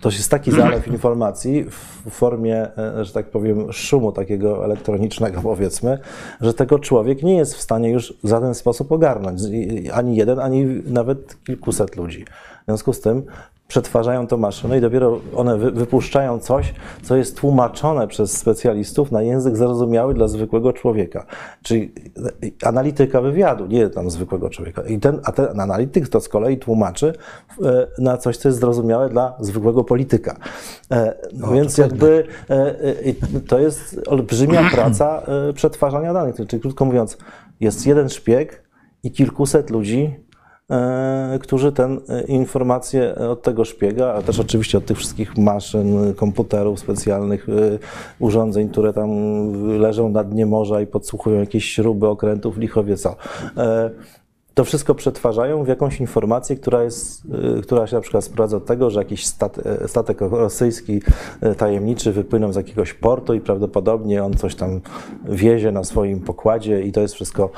to jest taki zalew informacji w formie, e, że tak powiem, szumu takiego elektronicznego, powiedzmy, że tego człowiek nie jest w stanie już w żaden sposób ogarnąć. Ani jeden, ani nawet kilkuset ludzi. W związku z tym przetwarzają to maszyny i dopiero one wy, wypuszczają coś, co jest tłumaczone przez specjalistów na język zrozumiały dla zwykłego człowieka. Czyli e, analityka wywiadu, nie tam zwykłego człowieka. I ten, a ten analityk to z kolei tłumaczy e, na coś, co jest zrozumiałe dla zwykłego polityka. E, No, więc jakby to jest olbrzymia praca przetwarzania danych. Czyli krótko mówiąc, jest jeden szpieg i kilkuset ludzi, którzy ten e, informacje od tego szpiega, a też oczywiście od tych wszystkich maszyn, komputerów specjalnych, e, urządzeń, które tam leżą na dnie morza i podsłuchują jakieś śruby, okrętów, lichowie co. E, To wszystko przetwarzają w jakąś informację, która, jest, e, która się na przykład sprowadza do tego, że jakiś stat, e, statek rosyjski e, tajemniczy wypłynął z jakiegoś portu i prawdopodobnie on coś tam wiezie na swoim pokładzie i to jest wszystko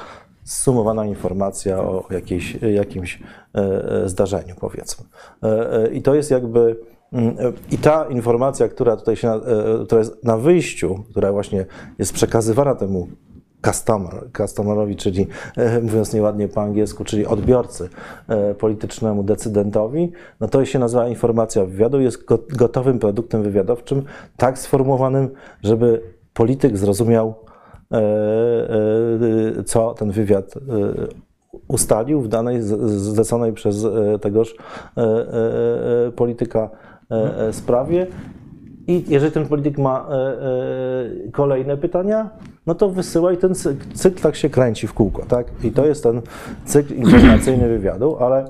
zsumowana informacja o jakiejś, jakimś e, e, zdarzeniu, powiedzmy. E, I to jest jakby. mm, I ta informacja, która tutaj się, która jest na wyjściu, która właśnie jest przekazywana temu customer, customerowi, czyli mówiąc nieładnie po angielsku, czyli odbiorcy politycznemu decydentowi, no to się nazywa informacja wywiadu, jest go- gotowym produktem wywiadowczym, tak sformułowanym, żeby polityk zrozumiał, co ten wywiad e, ustalił w danej zleconej przez e, tegoż e, e, e, polityka e, e, sprawie. I jeżeli ten polityk ma e, e, kolejne pytania, no to wysyła i ten cy- cykl tak się kręci w kółko, tak? I to jest ten cykl informacyjny wywiadu, ale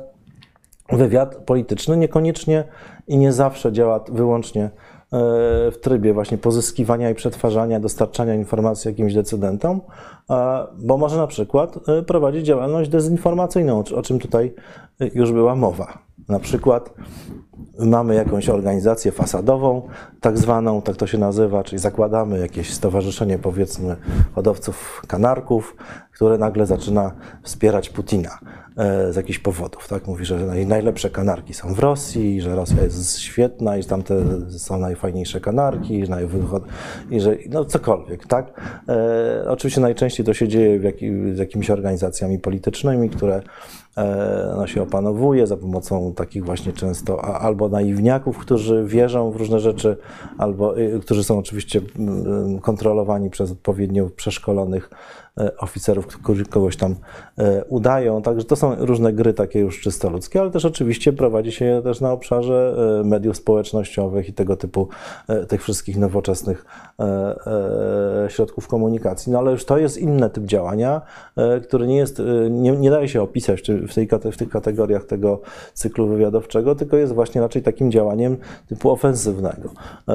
wywiad polityczny niekoniecznie i nie zawsze działa wyłącznie e, w trybie właśnie pozyskiwania i przetwarzania, dostarczania informacji jakimś decydentom, bo może na przykład e, prowadzić działalność dezinformacyjną, o- czym tutaj już była mowa. Na przykład mamy jakąś organizację fasadową, tak zwaną, tak to się nazywa, czyli zakładamy jakieś stowarzyszenie, powiedzmy, hodowców kanarków, które nagle zaczyna wspierać Putina e, z jakichś powodów. Tak? Mówi, że naj, najlepsze kanarki są w Rosji, że Rosja jest świetna i że tamte są najfajniejsze kanarki, i że no cokolwiek. Tak? E, oczywiście najczęściej to się dzieje w jakim, z jakimiś organizacjami politycznymi, które no, się opanowuje za pomocą takich właśnie często albo naiwniaków, którzy wierzą w różne rzeczy, albo y, którzy są oczywiście mm, kontrolowani przez odpowiednio przeszkolonych oficerów, którzy kogoś tam e, udają. Także to są różne gry takie już czysto ludzkie, ale też oczywiście prowadzi się je też na obszarze e, mediów społecznościowych i tego typu e, tych wszystkich nowoczesnych e, e, środków komunikacji. No ale już to jest inny typ działania, e, który nie jest, e, nie, nie daje się opisać w, tej, w tych kategoriach tego cyklu wywiadowczego, tylko jest właśnie raczej takim działaniem typu ofensywnego. E,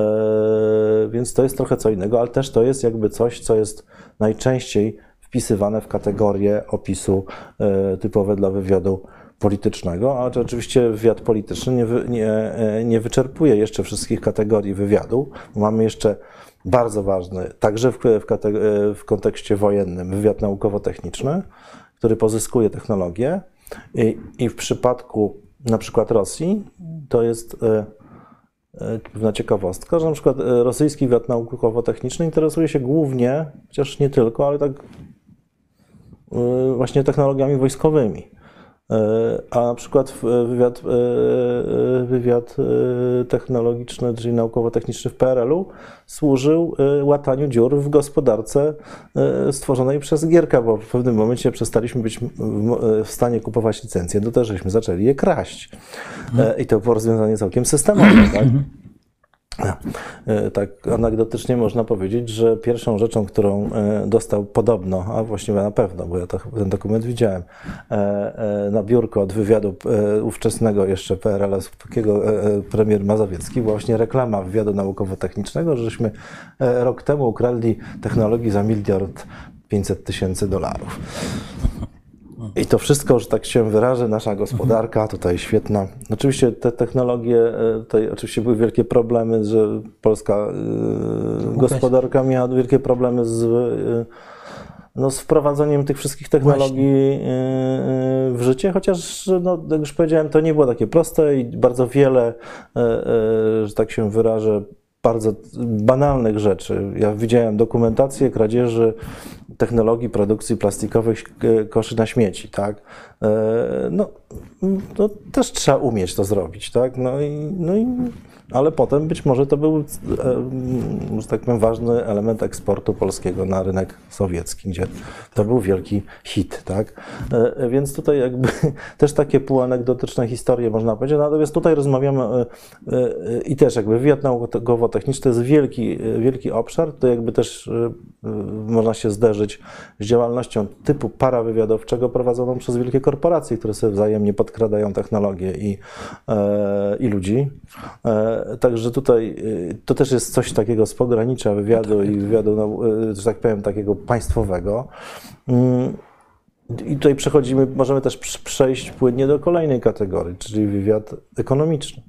Więc to jest trochę co innego, ale też to jest jakby coś, co jest najczęściej wpisywane w kategorię opisu e, typowe dla wywiadu politycznego, a oczywiście wywiad polityczny nie, wy, nie, e, nie wyczerpuje jeszcze wszystkich kategorii wywiadu. Mamy jeszcze bardzo ważny, także w, w, e, w kontekście wojennym, wywiad naukowo-techniczny, który pozyskuje technologię i, i w przypadku na przykład Rosji to jest pewna ciekawostka, że na przykład rosyjski wywiad naukowo-techniczny interesuje się głównie, chociaż nie tylko, ale tak właśnie technologiami wojskowymi. E, A na przykład w- wywiad, wywiad technologiczny, czyli naukowo-techniczny w PRL-u służył łataniu dziur w gospodarce stworzonej przez Gierka, bo w pewnym momencie przestaliśmy być w- stanie kupować licencje, to też żeśmy zaczęli je kraść. E, I to było rozwiązanie całkiem systemowe. Tak? E, Tak anegdotycznie można powiedzieć, że pierwszą rzeczą, którą e, dostał podobno, a właściwie na pewno, bo ja to, ten dokument widziałem, e, na biurko od wywiadu ówczesnego jeszcze PRL-owskiego e, e, premier Mazowiecki, właśnie reklama wywiadu naukowo-technicznego, że żeśmy rok temu ukradli technologii za miliard 500 tysięcy dolarów. I to wszystko, że tak się wyrażę, nasza gospodarka tutaj świetna. Oczywiście te technologie, e, tutaj oczywiście były wielkie problemy, że polska e, gospodarka miała wielkie problemy z, e, no, z wprowadzeniem tych wszystkich technologii e, e, w życie, chociaż, no, jak już powiedziałem, to nie było takie proste i bardzo wiele, że tak się wyrażę, bardzo banalnych rzeczy. Ja widziałem dokumentację kradzieży technologii produkcji plastikowych e, koszy na śmieci, tak? E, No, no też trzeba umieć to zrobić, tak? No i, no i, ale potem być może to był, e, że tak powiem, ważny element eksportu polskiego na rynek sowiecki, gdzie to był wielki hit, tak? E, Więc tutaj jakby też takie półanegdotyczne historie można powiedzieć, natomiast tutaj rozmawiamy e, e, i też jakby wywiad naukowo-techniczny to jest wielki, e, wielki obszar, to jakby też e, e, można się zderzyć z działalnością typu parawywiadowczego prowadzoną przez wielkie korporacje, które sobie wzajemnie podkradają technologię i, e, i ludzi. Także tutaj e, to też jest coś takiego z pogranicza wywiadu i wywiadu, no, e, że tak powiem, takiego państwowego. Mm, I tutaj przechodzimy, możemy też przejść płynnie do kolejnej kategorii, czyli wywiad ekonomiczny,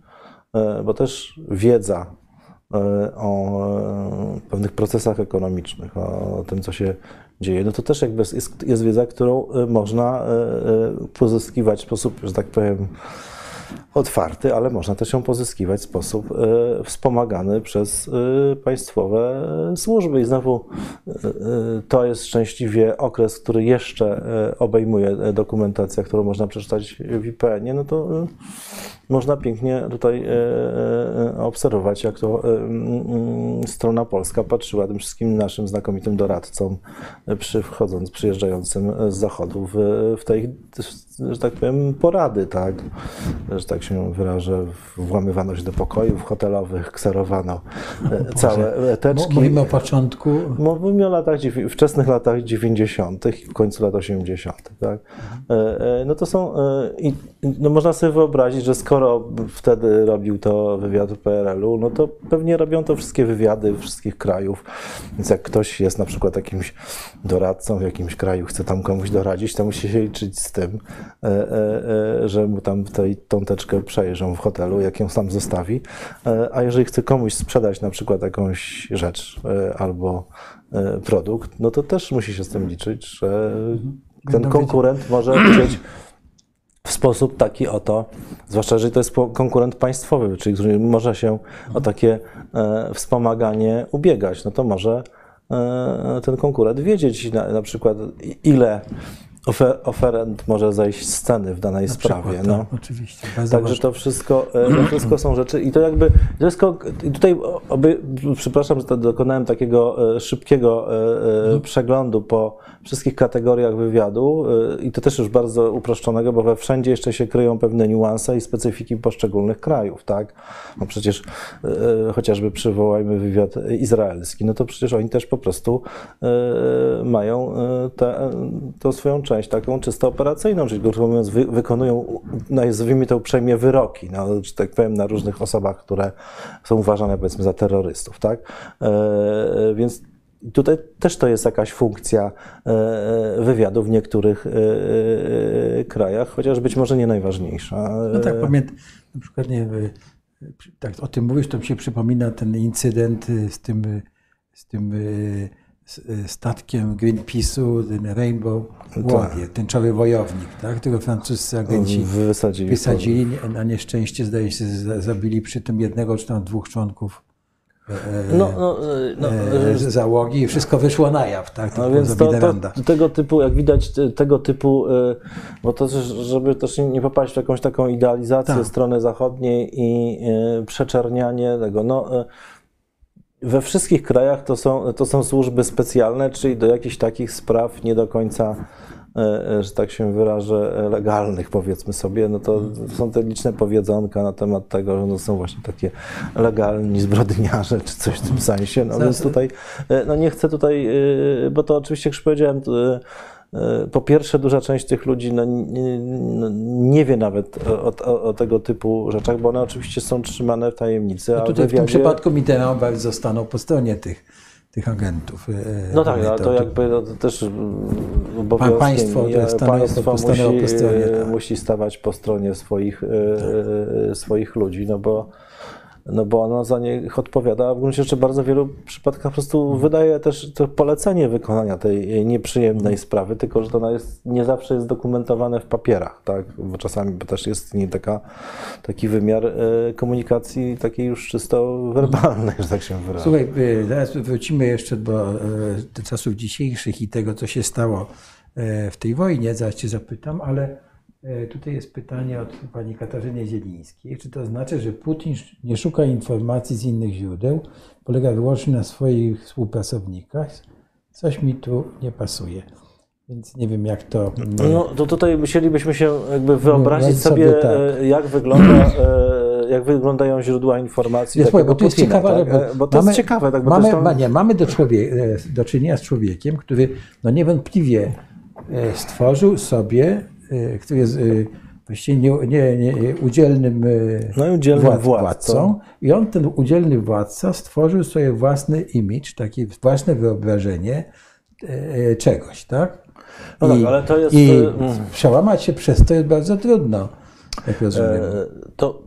E, bo też wiedza o pewnych procesach ekonomicznych, o tym, co się dzieje, no to też jakby jest, jest wiedza, którą można pozyskiwać w sposób, że tak powiem, otwarty, ale można też ją pozyskiwać w sposób e, wspomagany przez e, państwowe służby. I znowu e, to jest szczęśliwie okres, który jeszcze obejmuje dokumentacja, którą można przeczytać w IPN-ie, no to można pięknie tutaj obserwować, jak to mm, strona polska patrzyła tym wszystkim naszym znakomitym doradcom przy wchodząc, przyjeżdżającym z zachodu w, w tej, że tak powiem, porady, tak, że tak się wyrażę, włamywano się do pokojów hotelowych, kserowano e, całe teczki. Mówimy o początku. Mówimy o latach, wczesnych latach 90. i w końcu lat 80. Tak? E, e, No to są, no można sobie wyobrazić, że skoro wtedy robił to wywiad PRL-u, no to pewnie robią to wszystkie wywiady wszystkich krajów. Więc jak ktoś jest na przykład jakimś doradcą w jakimś kraju, chce tam komuś doradzić, to musi się liczyć z tym, że mu tam tej, tą teczkę przejrzą w hotelu, jak ją sam zostawi. E, A jeżeli chce komuś sprzedać na przykład jakąś rzecz e, albo e, produkt, no to też musi się z tym liczyć, że ten Będą konkurent może chcieć w sposób taki oto, zwłaszcza jeżeli to jest konkurent państwowy, czyli który może się o takie e, wspomaganie ubiegać, no to może ten konkurent wiedzieć na, na przykład ile ofer, oferent może zejść z sceny w danej Na sprawie. przykład, no. tak, oczywiście. Także to wszystko, e, to wszystko są rzeczy i to jakby, to jest, ko- i tutaj oby, przepraszam, że dokonałem takiego e, szybkiego e, przeglądu po wszystkich kategoriach wywiadu i to też już bardzo uproszczonego, bo we wszędzie jeszcze się kryją pewne niuanse i specyfiki poszczególnych krajów, tak? No przecież chociażby przywołajmy wywiad izraelski, no to przecież oni też po prostu mają e, tę tą swoją część taką czysto operacyjną, czyli krótko mówiąc wy, wykonują, nazwijmy to uprzejmie, wyroki, no, czy tak powiem, na różnych osobach, które są uważane powiedzmy za terrorystów, tak? E, więc tutaj też to jest jakaś funkcja e, wywiadu w niektórych e, e, krajach, chociaż być może nie najważniejsza. No tak, E, pamiętam, na przykład nie, tak o tym mówisz, to mi się przypomina ten incydent z tym, z tym statkiem Greenpeace'u, ten Rainbow Warrior, tęczowy wojownik, tak, którego francuscy agenci wysadzili. wysadzili, na nieszczęście zdaje się za- zabili przy tym jednego czy tam dwóch członków e, No, no, e, no, e, z załogi i wszystko wyszło na jaw, tak, No więc to, to, tego typu, jak widać, te- tego typu, y, bo to żeby też nie popaść w jakąś taką idealizację Tak. strony zachodniej i y, przeczernianie tego, no y, we wszystkich krajach to są, to są służby specjalne, czyli do jakichś takich spraw nie do końca, y, że tak się wyrażę, legalnych powiedzmy sobie, no to są te liczne powiedzonka na temat tego, że no są właśnie takie legalni zbrodniarze, czy coś w tym sensie, no więc tutaj E, No nie chcę tutaj, e, bo to oczywiście, jak już powiedziałem, e, po pierwsze duża część tych ludzi no, nie, no, nie wie nawet o, o, o tego typu rzeczach, bo one oczywiście są trzymane w tajemnicy. No tutaj w tym przypadku Mitterrand bardzo zostaną po stronie tych, tych agentów. e, No tak, ale to jakby no, to też mm, państwo e, państwo stanęło po musi, stronie, e, tak. musi stawać po stronie swoich, e, e, swoich ludzi, no bo no bo ono za nich odpowiada, a w gruncie rzeczy w bardzo wielu przypadkach po prostu wydaje też to polecenie wykonania tej nieprzyjemnej sprawy, tylko że to ona jest, nie zawsze jest dokumentowane w papierach, tak? Bo czasami bo też jest nie taka, taki wymiar e, komunikacji takiej już czysto werbalnej, że tak się wyrażę. Słuchaj, y, zaraz wrócimy jeszcze do, e, do czasów dzisiejszych i tego, co się stało e, w tej wojnie. Zaraz Cię zapytam, ale e, tutaj jest pytanie od pani Katarzyny Zielińskiej. Czy to znaczy, że Putin nie szuka informacji z innych źródeł, polega wyłącznie na swoich współpracownikach? Coś mi tu nie pasuje. Więc nie wiem, jak to. No to tutaj musielibyśmy się jakby wyobrazić Wyobrazić sobie, sobie, tak. e, jak, wygląda, e, jak wyglądają źródła informacji takiego bo to jest Putina, ciekawe, tak? E, bo to jest ciekawe, tak? Bo mamy, to jest tam- nie, mamy do, człowiek, e, do czynienia z człowiekiem, który no niewątpliwie e, stworzył sobie, e, który jest e, właściwie nie, nie, nie, udzielnym, e, No i udzielnym władcą. władcą. I on, ten udzielny władca, stworzył sobie własny image, takie własne wyobrażenie czegoś, tak? No tak, ale to jest, I mm. przełamać się przez to jest bardzo trudno, jak rozumiem. E, To,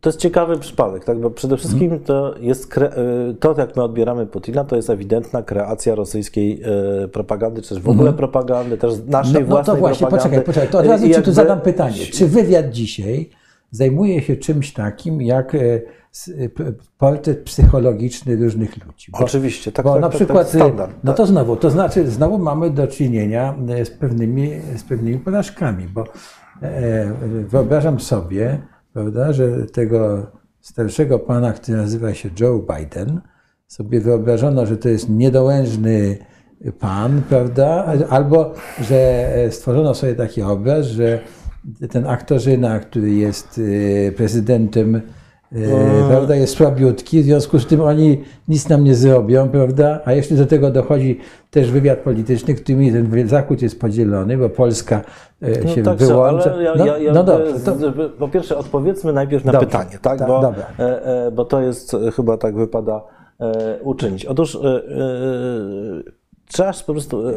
to jest ciekawy przypadek, tak? bo przede Mhm. wszystkim to jest, e, to jak my odbieramy Putina, to jest ewidentna kreacja rosyjskiej e, propagandy, czy też w ogóle propagandy, też naszej Mhm. No, no własnej to właśnie, propagandy. poczekaj, poczekaj, to od razu Ci tu zadam pytanie. Czy wywiad dzisiaj zajmuje się czymś takim jak e, portret psychologiczny różnych ludzi? Bo, Oczywiście, tak, bo tak, na tak, przykład, tak, standard. no to znowu, to znaczy znowu mamy do czynienia z pewnymi, z pewnymi porażkami, bo wyobrażam sobie, prawda, że tego starszego pana, który nazywa się Joe Biden, sobie wyobrażono, że to jest niedołężny pan, prawda? Albo że stworzono sobie taki obraz, że ten aktorzyna, który jest y, prezydentem e, prawda, jest słabiutki, w związku z tym oni nic nam nie zrobią, prawda? A jeśli do tego dochodzi też wywiad polityczny, którym ten Zachód jest podzielony, bo Polska e, się tak, wyłącza. Ja, no, ja, ja, no dobrze, to, po pierwsze odpowiedzmy najpierw na Dobrze, pytanie, tak? tak, bo, dobra. e, bo to jest chyba tak wypada uczynić. Otóż trzeba po prostu e,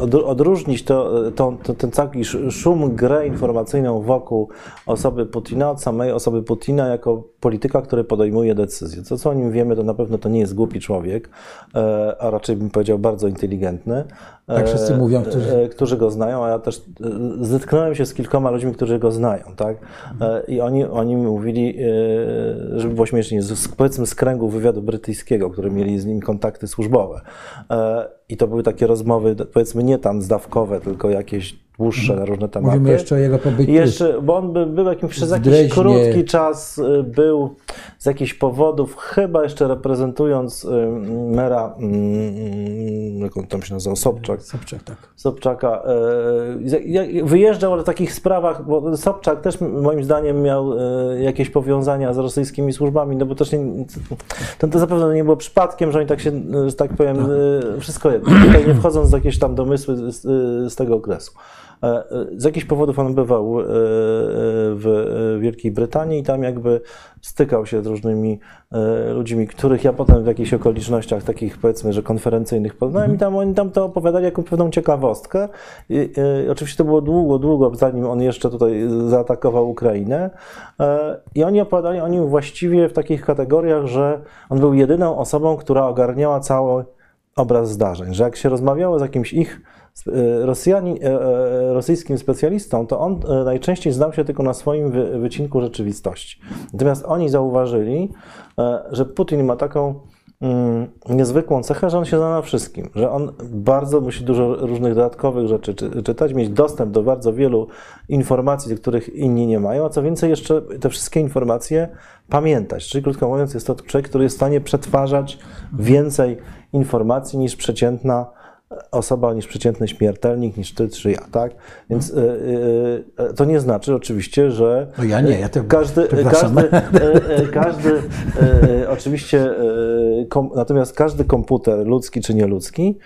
od, odróżnić to, e, to, to, ten cały sz- szum, grę informacyjną wokół osoby Putina od samej osoby Putina jako polityka, który podejmuje decyzje. To, co o nim wiemy, to na pewno to nie jest głupi człowiek, e, a raczej bym powiedział bardzo inteligentny. Tak wszyscy E, mówią, którzy- e, którzy go znają, a ja też e, zetknąłem się z kilkoma ludźmi, którzy go znają, tak? E, I oni, oni mi mówili, żeby było śmiesznie, z, powiedzmy z kręgu wywiadu brytyjskiego, który mieli z nim kontakty służbowe. I to były takie rozmowy, powiedzmy nie tam zdawkowe, tylko jakieś dłuższe na różne tematy. mówimy jeszcze o jego pobycie. Jeszcze, bo on by, był jakimś, przez jakiś Dreźnie. krótki czas y, był z jakichś powodów, chyba jeszcze reprezentując y, mera, mm, jak on tam się nazywał, Sobczak, Sobczak, tak. Sobczaka. za- jak- Wyjeżdżał ale w takich sprawach, bo Sobczak też moim zdaniem miał jakieś powiązania z rosyjskimi służbami, no bo też nie, to, to zapewne nie było przypadkiem, że oni tak się, że tak powiem, e, wszystko jedno. Tutaj nie wchodząc w jakieś tam domysły z, z tego okresu. E, e, Z jakichś powodów on bywał e, w Wielkiej Brytanii i tam jakby stykał się z różnymi e, ludźmi, których ja potem w jakichś okolicznościach takich powiedzmy, że konferencyjnych poznałem i tam oni tam to opowiadali jako pewną ciekawostkę. I, e, oczywiście to było długo, długo zanim on jeszcze tutaj zaatakował Ukrainę E, i oni opowiadali o nim właściwie w takich kategoriach, że on był jedyną osobą, która ogarniała cały obraz zdarzeń, że jak się rozmawiało z jakimś ich e, Rosjani, e, e, rosyjskim specjalistą, to on e, najczęściej znał się tylko na swoim wy, wycinku rzeczywistości. Natomiast oni zauważyli, e, że Putin ma taką mm, niezwykłą cechę, że on się zna na wszystkim, że on bardzo musi dużo różnych dodatkowych rzeczy czy, czytać, mieć dostęp do bardzo wielu informacji, których inni nie mają, a co więcej jeszcze te wszystkie informacje pamiętać. Czyli krótko mówiąc jest to człowiek, który jest w stanie przetwarzać więcej informacji niż przeciętna osoba, niż przeciętny śmiertelnik, niż ty czy ja, tak? Więc y, y, y, to nie znaczy oczywiście, że No ja nie, ja to- każdy, każdy, e, każdy e, oczywiście, e, kom, natomiast każdy komputer, ludzki czy nieludzki,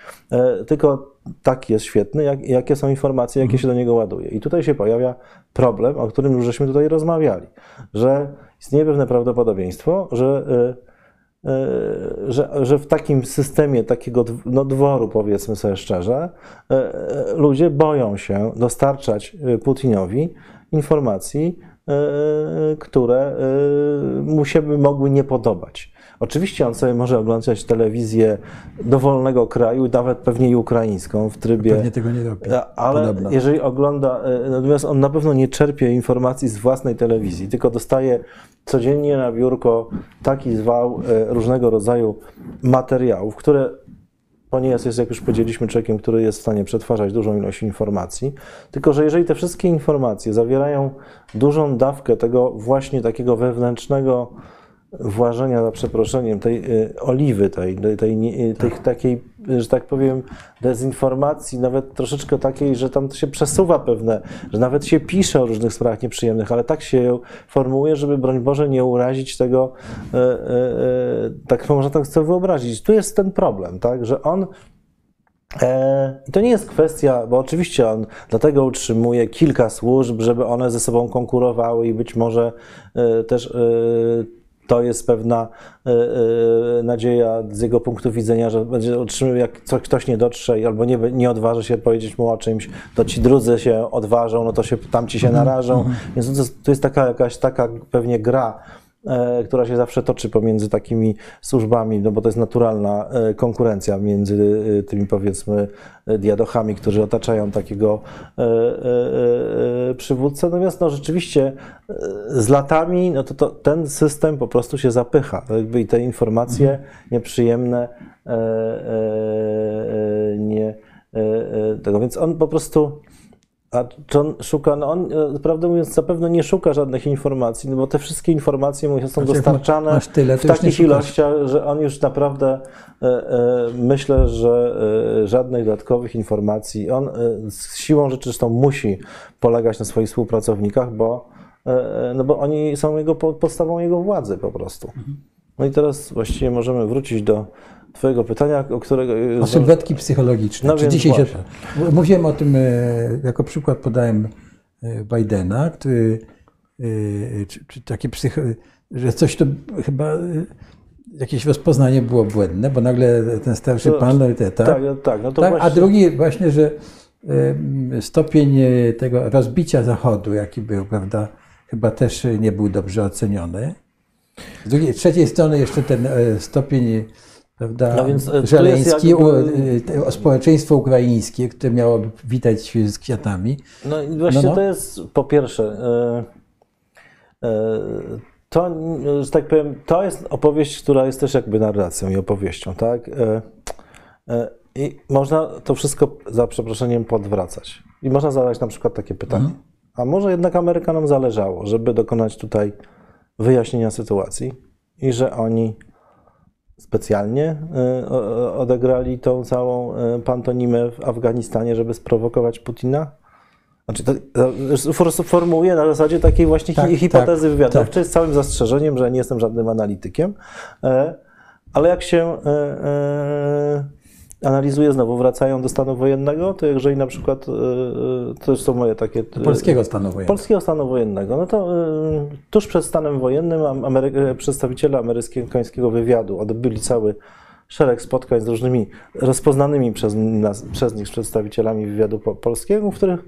tylko taki jest świetny, jak, jakie są informacje, jakie się do niego ładuje. I tutaj się pojawia problem, o którym już żeśmy tutaj rozmawiali, że istnieje pewne prawdopodobieństwo, że że, że w takim systemie takiego no, dworu, powiedzmy sobie szczerze, e, e, ludzie boją się dostarczać e, Putinowi informacji, e, które e, mu się by mogły nie podobać. Oczywiście on sobie może oglądać telewizję dowolnego kraju, nawet pewnie i ukraińską w trybie. Pewnie tego nie robi. Ale Podobno. jeżeli ogląda, e, natomiast on na pewno nie czerpie informacji z własnej telewizji, tylko dostaje codziennie na biurko taki zwał e, różnego rodzaju materiałów, które ponieważ jest, jak już powiedzieliśmy, człowiekiem, który jest w stanie przetwarzać dużą ilość informacji, tylko że jeżeli te wszystkie informacje zawierają dużą dawkę tego właśnie takiego wewnętrznego włażenia, za przeproszeniem, tej y, oliwy, tej, tej, tej, nie- tej takiej, że tak powiem, dezinformacji, nawet troszeczkę takiej, że tam się przesuwa pewne, że nawet się pisze o różnych sprawach nieprzyjemnych, ale tak się ją formułuje, żeby broń Boże nie urazić tego, e, e, e, tak można tak sobie wyobrazić. Tu jest ten problem, tak, że on E, I to nie jest kwestia, bo oczywiście on dlatego utrzymuje kilka służb, żeby one ze sobą konkurowały i być może e, też e, to jest pewna e, e, nadzieja z jego punktu widzenia, że będzie utrzymywał, jak ktoś nie dotrze albo nie, nie odważy się powiedzieć mu o czymś, to ci drudzy się odważą, no to się, tamci się narażą. Więc to jest, to jest taka jakaś taka pewnie gra, która się zawsze toczy pomiędzy takimi służbami, no bo to jest naturalna e, konkurencja między e, tymi powiedzmy e, diadochami, którzy otaczają takiego e, e, e, przywódcę. Natomiast no rzeczywiście e, z latami no to, to ten system po prostu się zapycha. Jakby I te informacje nieprzyjemne e, e, e, nie e, e, tego. Więc on po prostu a czy on szuka, no on, e, prawdę mówiąc, zapewne nie szuka żadnych informacji, no bo te wszystkie informacje mu są Znaczy, dostarczane tyle, w takich ilościach, że on już naprawdę, e, e, myślę, że e, żadnych dodatkowych informacji, on e, z siłą rzeczy zresztą musi polegać na swoich współpracownikach, bo e, no bo oni są jego po- podstawą jego władzy po prostu. No i teraz właściwie możemy wrócić do Twojego pytania, o którego. O sylwetki psychologiczne. No Czy dzisiaj się, mówiłem o tym, e, jako przykład podałem e, Bidena, który, e, czy, czy takie psycho, że coś to chyba, e, jakieś rozpoznanie było błędne, bo nagle ten starszy To- pan, e, te, tak, Tak, tak, no to tak, a właśnie. drugi właśnie, że e, stopień e, tego rozbicia Zachodu, jaki był, prawda, chyba też e, nie był dobrze oceniony. Z drugiej, z trzeciej strony jeszcze ten e, stopień, prawda, No więc, e, żeleński, jakby- e, o społeczeństwo ukraińskie, które miało witać z kwiatami. No i właśnie No, no. to jest po pierwsze. e, e, To, e, że tak powiem, to jest opowieść, która jest też jakby narracją i opowieścią, tak? E, e, I można to wszystko za przeproszeniem podwracać. I można zadać na przykład takie pytanie. A może jednak Amerykanom zależało, żeby dokonać tutaj wyjaśnienia sytuacji i że oni specjalnie e, odegrali tą całą e, pantonimę w Afganistanie, żeby sprowokować Putina? Znaczy, to, formułuję na zasadzie takiej właśnie Tak, hi- hipotezy tak, wywiadowczej z całym zastrzeżeniem, że nie jestem żadnym analitykiem, e, ale jak się e, e, analizuje znowu, wracają do stanu wojennego, to jeżeli na przykład, e, e, to są moje takie... e, Polskiego stanu wojennego. Polskiego stanu wojennego. No to y, tuż przed stanem wojennym am- Amery- przedstawiciele amerykańskiego wywiadu odbyli cały szereg spotkań z różnymi rozpoznanymi przez, nas, przez nich przedstawicielami wywiadu po, polskiego, w których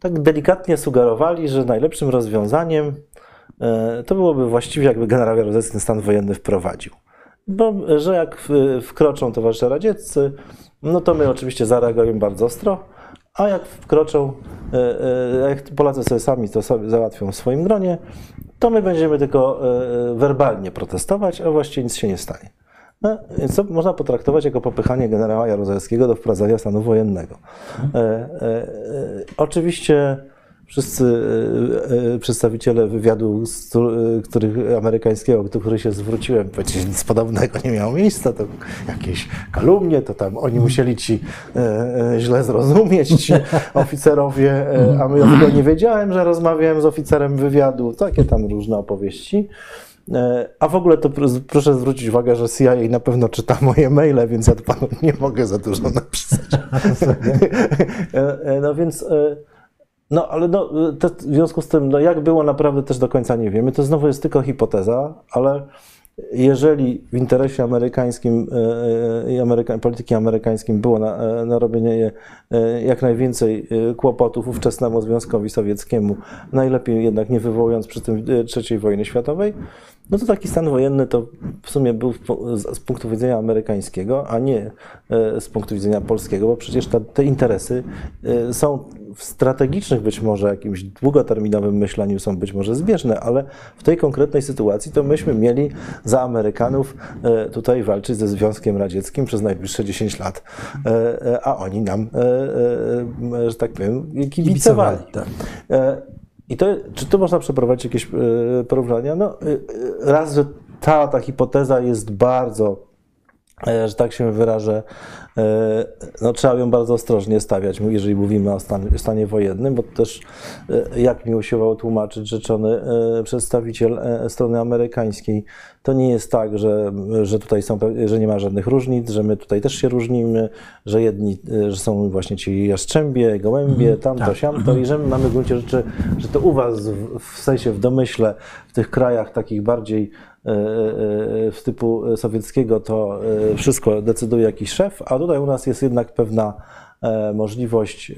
tak delikatnie sugerowali, że najlepszym rozwiązaniem e, to byłoby właściwie, jakby generał Jaruzelski ten stan wojenny wprowadził. Bo, że jak wkroczą towarzysze radzieccy, no to my oczywiście zareagujemy bardzo ostro, a jak wkroczą, e, e, jak Polacy sobie sami to sobie załatwią w swoim gronie, to my będziemy tylko e, werbalnie protestować, a właściwie nic się nie stanie. No, to można potraktować jako popychanie generała Jaruzelskiego do wprowadzenia stanu wojennego. E, e, e, oczywiście wszyscy e, e, przedstawiciele wywiadu, e, których, amerykańskiego, do których się zwróciłem, powiedzieli, nic podobnego nie miało miejsca, to jakieś kalumnie, to tam oni musieli ci źle zrozumieć, ci oficerowie, a my ja tylko nie wiedziałem, że rozmawiałem z oficerem wywiadu, takie tam różne opowieści. A w ogóle to pr- proszę zwrócić uwagę, że CIA na pewno czyta moje maile, więc ja panu nie mogę za dużo napisać. No więc, no ale no, e, to w związku z tym, no jak było naprawdę też do końca nie wiemy. To znowu jest tylko hipoteza, ale jeżeli w interesie amerykańskim e, i Ameryka, polityki amerykańskim było na, e, na robienie e, jak najwięcej e, kłopotów ówczesnemu Związkowi Sowieckiemu, najlepiej jednak nie wywołując przy tym e, III wojny światowej, no to taki stan wojenny to w sumie był z punktu widzenia amerykańskiego, a nie e, z punktu widzenia polskiego, bo przecież te interesy e, są w strategicznych być może jakimś długoterminowym myśleniu są być może zbieżne, ale w tej konkretnej sytuacji to myśmy mieli za Amerykanów e, tutaj walczyć ze Związkiem Radzieckim przez najbliższe 10 lat, e, e, a oni nam, że tak powiem, kibicowali. tak. E, I to, czy tu można przeprowadzić jakieś porównania? No, raz, że ta, ta hipoteza jest bardzo, że tak się wyrażę, no, trzeba ją bardzo ostrożnie stawiać, jeżeli mówimy o stanie, stanie wojennym, bo też, e, jak mi usiłował tłumaczyć rzeczony e, przedstawiciel e, strony amerykańskiej, to nie jest tak, że, że tutaj są, że nie ma żadnych różnic, że my tutaj też się różnimy, że jedni, e, że są właśnie ci jastrzębie, gołębie, tamto, tak. siamto i że my mamy w gruncie rzeczy, że to u was w, w sensie w domyśle, w tych krajach takich bardziej e, e, w typu sowieckiego, to e, wszystko decyduje jakiś szef, a tutaj u nas jest jednak pewna e, możliwość e,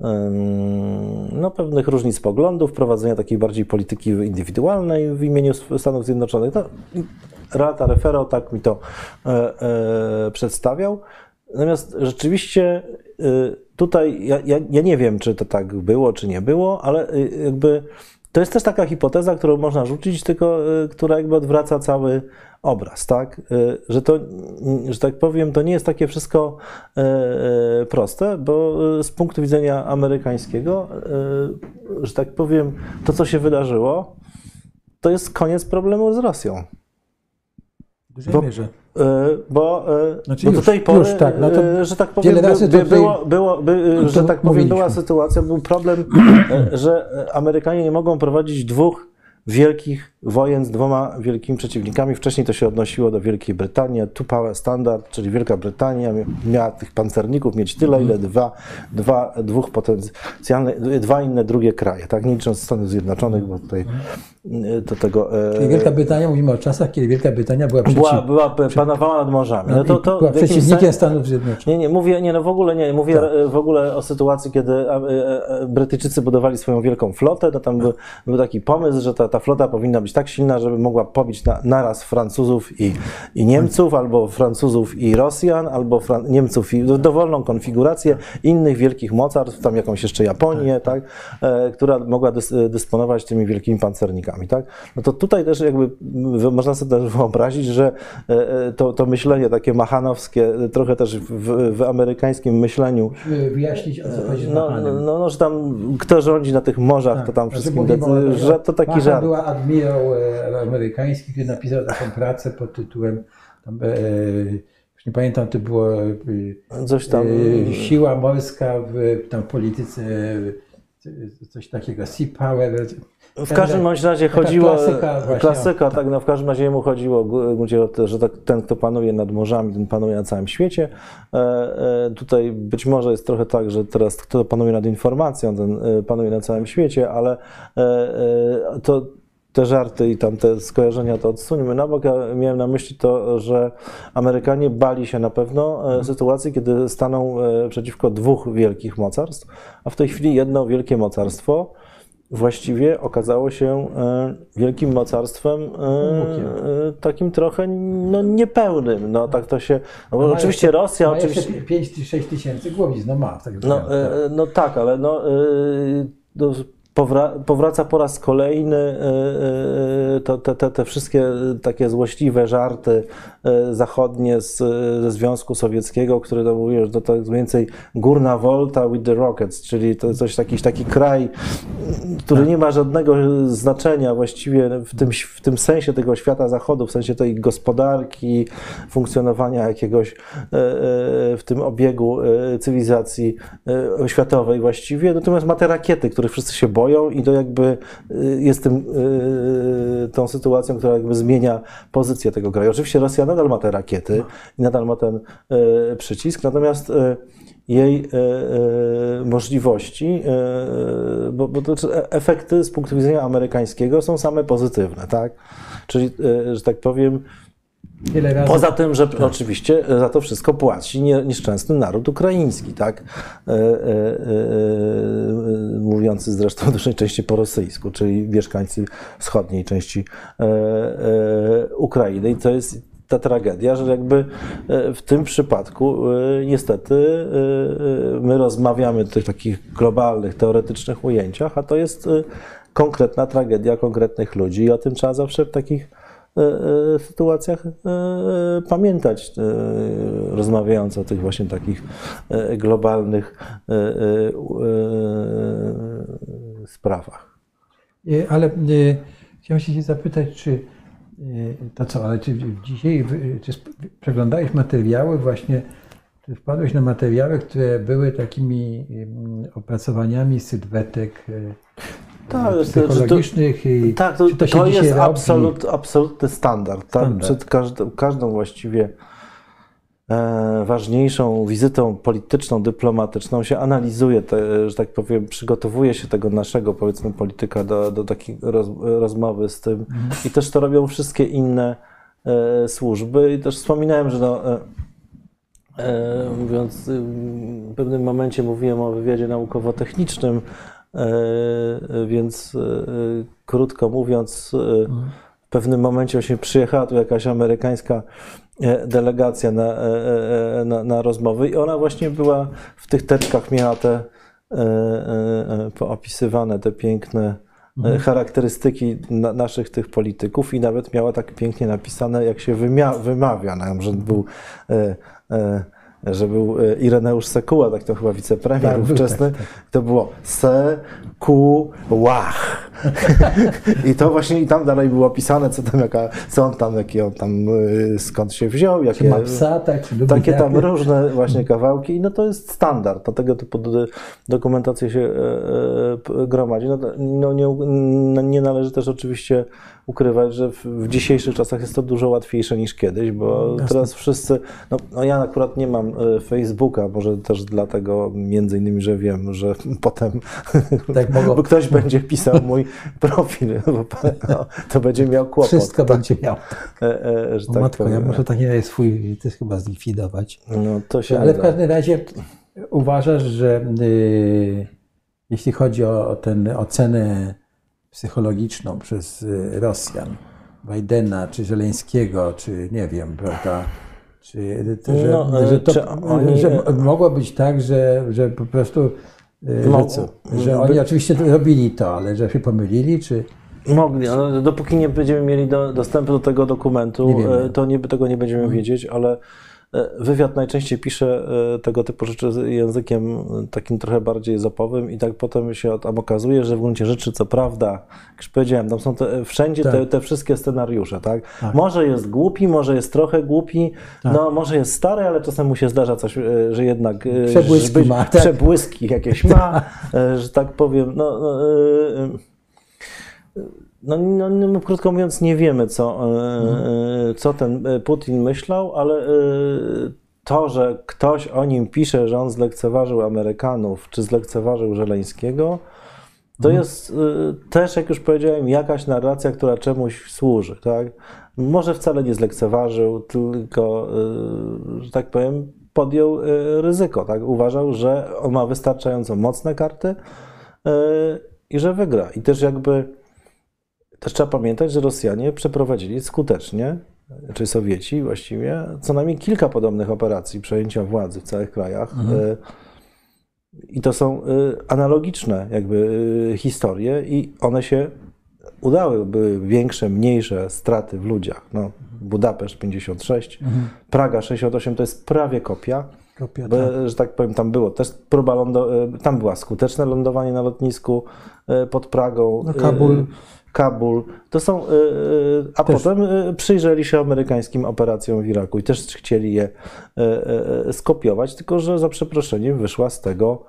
em, no, pewnych różnic poglądów, prowadzenia takiej bardziej polityki indywidualnej w imieniu Stanów Zjednoczonych. No, Rata Refero tak mi to e, e, przedstawiał. Natomiast rzeczywiście tutaj ja, ja, ja nie wiem, czy to tak było, czy nie było, ale jakby to jest też taka hipoteza, którą można rzucić, tylko y, która jakby odwraca cały obraz, tak? Y, Że to, y, że tak powiem, to nie jest takie wszystko proste, bo z punktu widzenia amerykańskiego, że tak powiem, to co się wydarzyło, to jest koniec problemu z Rosją. Dużej Bo- mierze. E, Bo, e, Znaczy bo do tej pory, już tak, no e, że tak powiem, by, by, było, było, by, że tak powiem, była sytuacja, był problem, że Amerykanie nie mogą prowadzić dwóch wielkich wojen z dwoma wielkimi przeciwnikami. Wcześniej to się odnosiło do Wielkiej Brytanii. Two Power Standard, czyli Wielka Brytania mia- miała tych pancerników mieć tyle, ile dwa, dwa, dwóch potencjalnych, dwa inne drugie kraje, tak? Nie licząc Stanów Zjednoczonych, bo tutaj do tego... e, Czyli Wielka Brytania, mówimy o czasach, kiedy Wielka Brytania była, przeciw... była, była, panowała nad morzami. No to, to była przeciwnikiem sensie- Stanów Zjednoczonych. nie, nie, mówię, nie, no w ogóle nie, mówię Tak. w ogóle o sytuacji, kiedy e, e, Brytyjczycy budowali swoją wielką flotę, no tam był, był taki pomysł, że ta, ta flota powinna być tak silna, żeby mogła pobić na, naraz Francuzów i, i Niemców, albo Francuzów i Rosjan, albo Fran- Niemców i do- dowolną konfigurację innych wielkich mocarstw, tam jakąś jeszcze Japonię, tak, e, która mogła dys, dysponować tymi wielkimi pancernikami, tak. No to tutaj też jakby można sobie też wyobrazić, że e, e, to, to myślenie takie machanowskie, e, trochę też w, w amerykańskim myśleniu, Musimy wyjaśnić, o co chodzi z no, no, no, że tam kto rządzi na tych morzach, to tam Znaczy, wszystkim, mówimy o- decy- że to taki żart. była admirał e, amerykański, który napisał taką pracę pod tytułem, tam, e, nie pamiętam, to było e, Coś tam. siła morska w tam polityce, coś takiego, sea power. W każdym razie chodziło. klasyka właśnie, klasyka, tak, no w każdym razie mu chodziło, g- gdzie o to, że tak, ten, kto panuje nad morzami, ten panuje na całym świecie. Tutaj być może jest trochę tak, że teraz kto panuje nad informacją, ten panuje na całym świecie, ale to te żarty i tam te skojarzenia to odsuńmy na bok. Ja miałem na myśli to, że Amerykanie bali się na pewno e, sytuacji, kiedy staną e, przeciwko dwóch wielkich mocarstw, a w tej chwili jedno wielkie mocarstwo właściwie okazało się e, wielkim mocarstwem takim trochę no, niepełnym. No tak to się. No, Ma oczywiście jeszcze- Rosja, ma oczywiście. 5-6 tysięcy głowic, no ma. Tak No, no tak, ale no, no, powraca po raz kolejny e, e, to, te, te, te wszystkie takie złośliwe żarty e, zachodnie z, ze Związku Sowieckiego, które to mówią, że to, to jest mniej więcej górna volta with the rockets, czyli to jest coś, jakiś taki kraj, który nie ma żadnego znaczenia właściwie w tym, w tym sensie tego świata zachodu, w sensie tej gospodarki, funkcjonowania jakiegoś e, e, w tym obiegu e, cywilizacji e, światowej właściwie. Natomiast ma te rakiety, których wszyscy się boją i to jakby e, jest tym, e, tą sytuacją, która jakby zmienia pozycję tego kraju. Oczywiście Rosja nadal ma te rakiety i nadal ma ten e, przycisk, natomiast e, jej e, e, możliwości, e, bo, bo to, czy efekty z punktu widzenia amerykańskiego są same pozytywne, tak? Czyli, e, że tak powiem, Poza tym, że oczywiście za to wszystko płaci nie- nieszczęsny naród ukraiński, tak? E, e, e, e, mówiący zresztą w dużej części po rosyjsku, czyli mieszkańcy wschodniej części e, e, Ukrainy. I to jest ta tragedia, że jakby e, w tym przypadku e, niestety e, e, my rozmawiamy o tych takich globalnych, teoretycznych ujęciach, a to jest e, konkretna tragedia konkretnych ludzi i o tym trzeba zawsze w takich e, e, sytuacjach e, e, pamiętać, e, rozmawiając o tych właśnie takich globalnych sprawach. Ale chciałem się zapytać, czy to co, ale czy dzisiaj czy przeglądałeś materiały właśnie, czy wpadłeś na materiały, które były takimi em, opracowaniami sylwetek Tak, to- psychologicznych i Tak, to, to to, jest absolut, absolutny standard. Tak? Standard. Przed każdą, każdą właściwie e, ważniejszą wizytą polityczną, dyplomatyczną się analizuje, te, że tak powiem, przygotowuje się tego naszego, powiedzmy, polityka do, do takiej roz, rozmowy z tym. Mhm. I też to robią wszystkie inne e, służby. I też wspominałem, że no, e, E, mówiąc, w pewnym momencie mówiłem o wywiadzie naukowo-technicznym, więc e, e, krótko mówiąc, e, w pewnym momencie właśnie przyjechała tu jakaś amerykańska e, delegacja na, e, e, na, na rozmowy i ona właśnie była w tych teczkach miała te e, e, e, poopisywane te piękne e, charakterystyki na, naszych tych polityków i nawet miała tak pięknie napisane, jak się wymia, wymawia, nam, że był e, e, że był e, Ireneusz Sekuła, tak to chyba wicepremier Tak, ówczesny, tak, to było se, ku, łach. I to właśnie i tam dalej było pisane, co tam, jaka, co on tam, jaki on tam, y, skąd się wziął, Czy jakie, ma psa, tak? Czy takie tam różne właśnie kawałki i no to jest standard, do tego typu do- dokumentacje się e, e, gromadzi. No, to- no nie, no nie należy też oczywiście ukrywać, że w, w dzisiejszych czasach jest to dużo łatwiejsze niż kiedyś, bo teraz wszyscy, no, no ja akurat nie mam e, Facebooka, może też dlatego między innymi, że wiem, że potem Tak bo ktoś będzie pisał mój profil, bo no, to będzie miał kłopot. Wszystko będzie miał. E, e, że tak matko, ja powiem. muszę taki swój też chyba zlikwidować. No, to się Ale nie w każdym razie uważasz, że y, jeśli chodzi o o tę ocenę psychologiczną przez y, Rosjan, Bidena, czy Żeleńskiego, czy nie wiem, prawda, czy, że, No, że, to, czy oni- że mogło być tak, że, że po prostu y, że, Mogło. co, że oni oczywiście robili to, ale że się pomylili, czy Mogli, ale dopóki nie będziemy mieli do, dostępu do tego dokumentu, Nie e, to nie, tego nie będziemy wiedzieć, ale wywiad najczęściej pisze e, tego typu rzeczy językiem e, takim trochę bardziej zapowym i tak potem się tam okazuje, że w gruncie rzeczy, co prawda, jak już powiedziałem, tam są te, wszędzie te, Tak. te wszystkie scenariusze, tak? Może jest głupi, może jest trochę głupi, Tak. no może jest stary, ale czasem mu się zdarza coś, e, że jednak e, Przebłyski żeby- ma, tak. przebłyski jakieś ma, e, że tak powiem, no, no e, e, no, no, no, krótko mówiąc, nie wiemy, co, e, co ten e, Putin myślał, ale e, to, że ktoś o nim pisze, że on zlekceważył Amerykanów, czy zlekceważył Żeleńskiego, to jest e, też, jak już powiedziałem, jakaś narracja, która czemuś służy. Tak? Może wcale nie zlekceważył, tylko, e, że tak powiem, podjął e, ryzyko. Tak? Uważał, że on ma wystarczająco mocne karty e, i że wygra. I też jakby też trzeba pamiętać, że Rosjanie przeprowadzili skutecznie, czy Sowieci właściwie, co najmniej kilka podobnych operacji przejęcia władzy w całych krajach. Y, I to są y, analogiczne jakby y, historie i one się udały. Były większe, mniejsze straty w ludziach. No, Budapeszt 56, Praga 68 to jest prawie kopia. kopia, tak. że tak powiem, tam było też próba tam była skuteczne lądowanie na lotnisku e, pod Pragą. No, Kabul. Kabul. To są, e, e, a Też. potem e, przyjrzeli się amerykańskim operacjom w Iraku i też chcieli je skopiować, tylko że za przeproszeniem wyszła z tego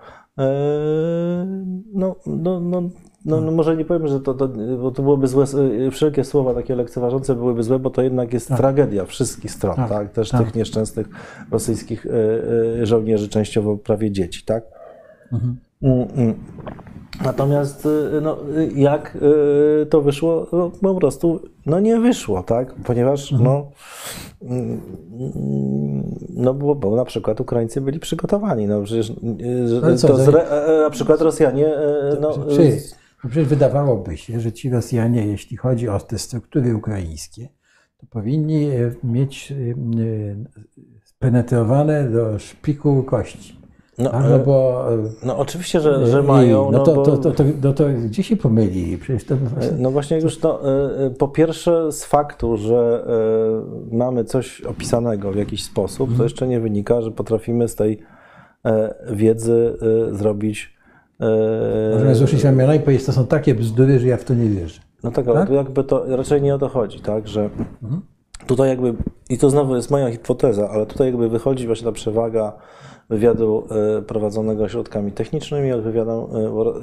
no, no, no, no, no może nie powiem, że to, to, bo to byłoby złe, wszelkie słowa takie lekceważące byłyby złe, bo to jednak jest tragedia wszystkich stron, tak, Tak, też tak. tych nieszczęsnych rosyjskich żołnierzy, częściowo prawie dzieci, tak? Mhm. Natomiast e, no, e, jak e, to wyszło, no, po prostu no nie wyszło, tak? Ponieważ Mhm. no, mm, no bo, bo na przykład Ukraińcy byli przygotowani, no przecież e, co, to że- zre, e, na przykład Rosjanie e, no, z- no przecież wydawałoby się, że ci Rosjanie, jeśli chodzi o te struktury ukraińskie, to powinni e, mieć e, e, spenetrowane do szpiku kości. No, Tak, no e, bo, e, no oczywiście, że, że mają, No no, to, bo, to, to, to, no to gdzie się pomylili? Przecież to No właśnie już to, e, e, po pierwsze z faktu, że e, mamy coś opisanego w jakiś sposób, Mhm. to jeszcze nie wynika, że potrafimy z tej e, wiedzy e, zrobić e, możemy zruszyć ramiona i powiedzieć, to są takie bzdury, że ja w to nie wierzę. no tak, ale Tak? jakby to raczej nie o to chodzi, tak, że Mhm. Tutaj jakby, i to znowu jest moja hipoteza, ale tutaj jakby wychodzi właśnie ta przewaga wywiadu e, prowadzonego środkami technicznymi od wywiadu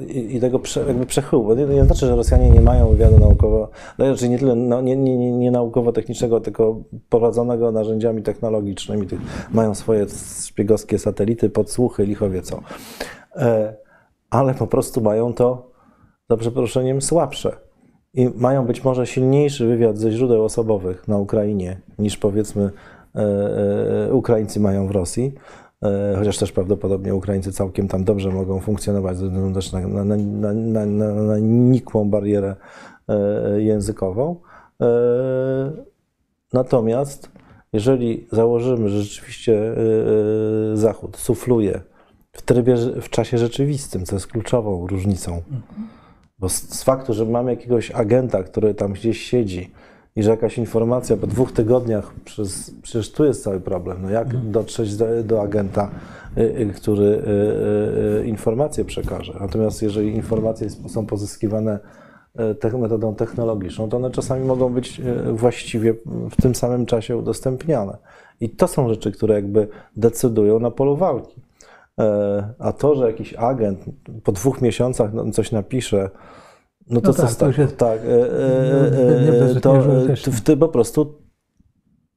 e, i, tego jakby przechyłu, bo nie, znaczy, że Rosjanie nie mają wywiadu naukowo, znaczy nie tyle no, nie, nie, nie, naukowo-technicznego, tylko prowadzonego narzędziami technologicznymi, mają swoje szpiegowskie satelity, podsłuchy, lichowie co. E, ale po prostu mają to, za przeproszeniem, słabsze. I mają być może silniejszy wywiad ze źródeł osobowych na Ukrainie niż powiedzmy e, e, Ukraińcy mają w Rosji. E, Chociaż też prawdopodobnie Ukraińcy całkiem tam dobrze mogą funkcjonować ze względu na, na, na, na, nikłą barierę językową. Natomiast jeżeli założymy, że rzeczywiście Zachód sufluje w trybie, w czasie rzeczywistym, co jest kluczową różnicą, bo z, z faktu, że mamy jakiegoś agenta, który tam gdzieś siedzi i że jakaś informacja po dwóch tygodniach, przez, przecież tu jest cały problem, no jak dotrzeć do, do agenta, y, y, który y, informacje przekaże. Natomiast jeżeli informacje są pozyskiwane metodą technologiczną, to one czasami mogą być właściwie w tym samym czasie udostępniane. I to są rzeczy, które jakby decydują na polu walki. E, A to, że jakiś agent po dwóch miesiącach coś napisze, no to No co tak, to jest- tak, e, e, no, to e, w po prostu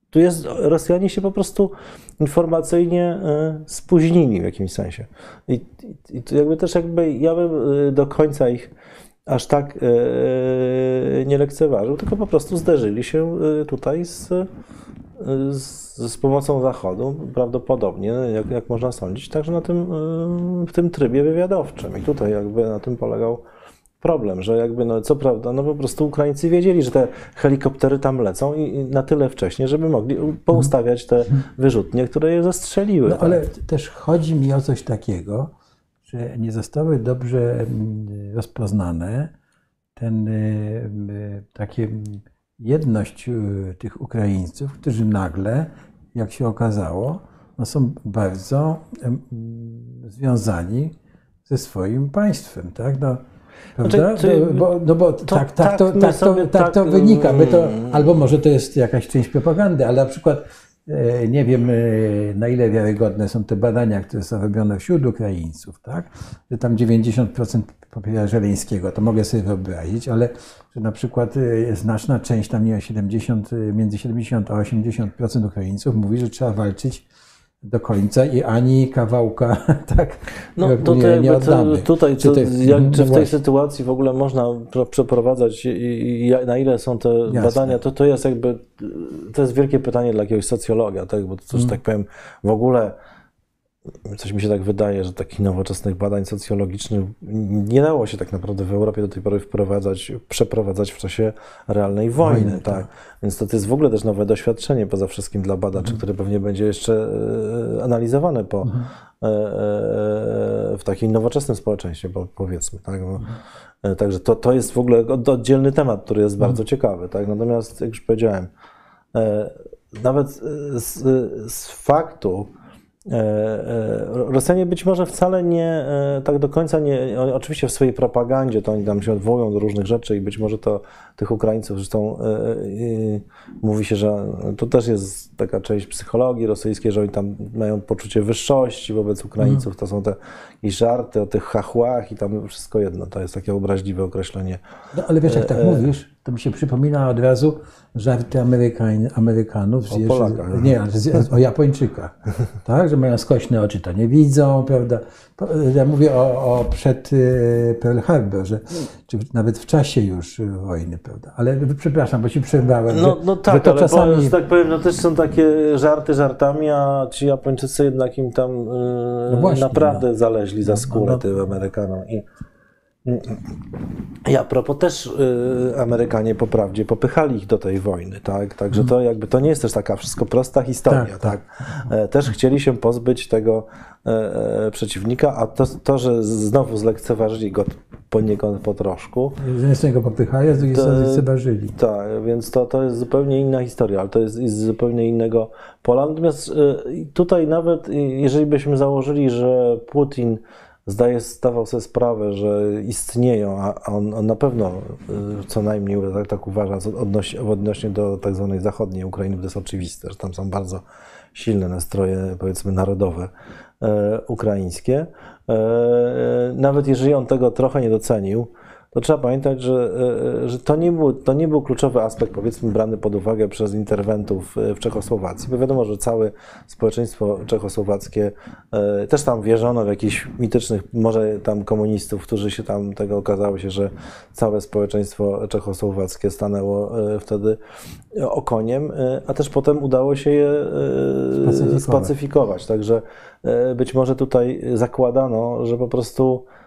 tu jest, Rosjanie się po prostu informacyjnie spóźnili w jakimś sensie. I, i, to jakby też jakby, ja bym do końca ich aż tak nie lekceważył, tylko po prostu zderzyli się tutaj z, z, z pomocą Zachodu, prawdopodobnie, jak, jak można sądzić, także na tym, e, w tym trybie wywiadowczym. I tutaj jakby na tym polegał problem, że jakby, no co prawda, no po prostu Ukraińcy wiedzieli, że te helikoptery tam lecą i, i na tyle wcześnie, żeby mogli poustawiać te wyrzutnie, które je zastrzeliły. No tak. ale też chodzi mi o coś takiego, że nie zostały dobrze mm, rozpoznane ten, y, y, takie jedność y, tych Ukraińców, którzy nagle, jak się okazało, no są bardzo związani ze swoim państwem, tak? No, prawda? Znaczy, czy- No, bo, no bo tak, tak, tak to, my tak, to, tak to tak, wynika. By to, albo może to jest jakaś część propagandy, ale na przykład nie wiem, e, na ile wiarygodne są te badania, które są robione wśród Ukraińców, tak? Że tam 90% popiera Żeleńskiego, to mogę sobie wyobrazić, ale że na przykład e, znaczna część, tam nie wiem, 70, e, między 70 a 80% Ukraińców mówi, że trzeba walczyć do końca i ani kawałka tak No nie, tutaj, nie to, oddamy. tutaj Czy to, to- jak, czy no w tej właśnie. sytuacji w ogóle można pro- przeprowadzać i, i, na ile są te badania, to, to jest jakby, to jest wielkie pytanie dla jakiegoś socjologa, tak? bo to, że tak powiem, w ogóle coś mi się tak wydaje, że takich nowoczesnych badań socjologicznych nie dało się tak naprawdę w Europie do tej pory wprowadzać, przeprowadzać w czasie realnej wojny, Wojny, tak. tak. Więc to, to jest w ogóle też nowe doświadczenie poza wszystkim dla badaczy, które pewnie będzie jeszcze e, analizowane po, e, e, w takim nowoczesnym społeczeństwie, po- powiedzmy. Tak? Bo, e, Także to, to jest w ogóle od- oddzielny temat, który jest bardzo ciekawy. Tak? Natomiast, jak już powiedziałem, e, nawet e, z, z faktu, e, e, Rosjanie być może wcale nie e, tak do końca nie, oczywiście w swojej propagandzie to oni tam się odwołują do różnych rzeczy i być może to tych Ukraińców, zresztą e, e, mówi się, że to też jest taka część psychologii rosyjskiej, że oni tam mają poczucie wyższości wobec Ukraińców, to są te jakieś żarty o tych chachłach i tam wszystko jedno, to jest takie obraźliwe określenie. No, ale wiesz, jak tak mówisz, to mi się przypomina od razu żarty Amerykań, Amerykanów, O że- Polakach. nie, z- o Japończykach, tak, że mają skośne oczy, to nie widzą, prawda. Ja mówię o, o przed y, Pearl Harbor, że, czy nawet w czasie już y, wojny, prawda. Ale przepraszam, bo ci przerwałem, No, że, no że tak, to ale czasami... że tak powiem, no też są takie żarty żartami, a ci Japończycy jednak im tam e, No właśnie, naprawdę zaleźli za skórę no. tym Amerykanom. I, i a propos też y, Amerykanie po prawdzie popychali ich do tej wojny, tak? Także to jakby to nie jest też taka wszystko prosta historia, Mhm. Tak, tak? E, Też chcieli się pozbyć tego e, e, przeciwnika, a to, to, że znowu zlekceważyli go poniekąd po troszku, Z jednej strony go popychają, z drugiej strony zleważyli. tak, więc to, to jest zupełnie inna historia, ale to jest z zupełnie innego pola. Natomiast y, tutaj nawet jeżeli byśmy założyli, że Putin zdaje, zdawał sobie sprawę, że istnieją, a on, on na pewno y, co najmniej tak, tak uważa co odnośnie, odnośnie do tak zwanej zachodniej Ukrainy, to jest oczywiste, że tam są bardzo silne nastroje, powiedzmy, narodowe e, ukraińskie. E, e, nawet jeżeli on tego trochę nie docenił, to trzeba pamiętać, że, e, że to, nie był, to nie był kluczowy aspekt, powiedzmy, brany pod uwagę przez interwentów e, w Czechosłowacji, bo wiadomo, że całe społeczeństwo czechosłowackie e, też tam wierzono w jakichś mitycznych, może tam komunistów, którzy się tam tego okazało się, że całe społeczeństwo czechosłowackie stanęło e, wtedy okoniem, e, a też potem udało się je e, Spacyfikować. spacyfikować. Także e, być może tutaj zakładano, że po prostu e,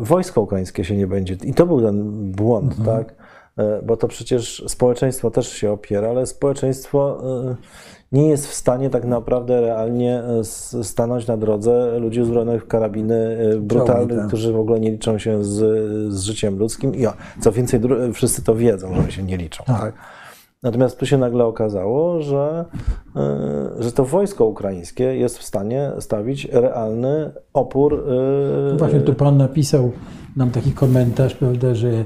wojsko ukraińskie się nie będzie. I to był ten błąd, tak? E, Bo to przecież społeczeństwo też się opiera, ale społeczeństwo e, nie jest w stanie tak naprawdę realnie e, stanąć na drodze ludzi uzbrojonych w karabiny e, brutalnych, tak. którzy w ogóle nie liczą się z, z życiem ludzkim. I co więcej, dru- wszyscy to wiedzą, że się nie liczą. Tak. Tak? Natomiast tu się nagle okazało, że, e, że to wojsko ukraińskie jest w stanie stawić realny opór. e, Właśnie tu pan napisał nam taki komentarz, prawda, że e,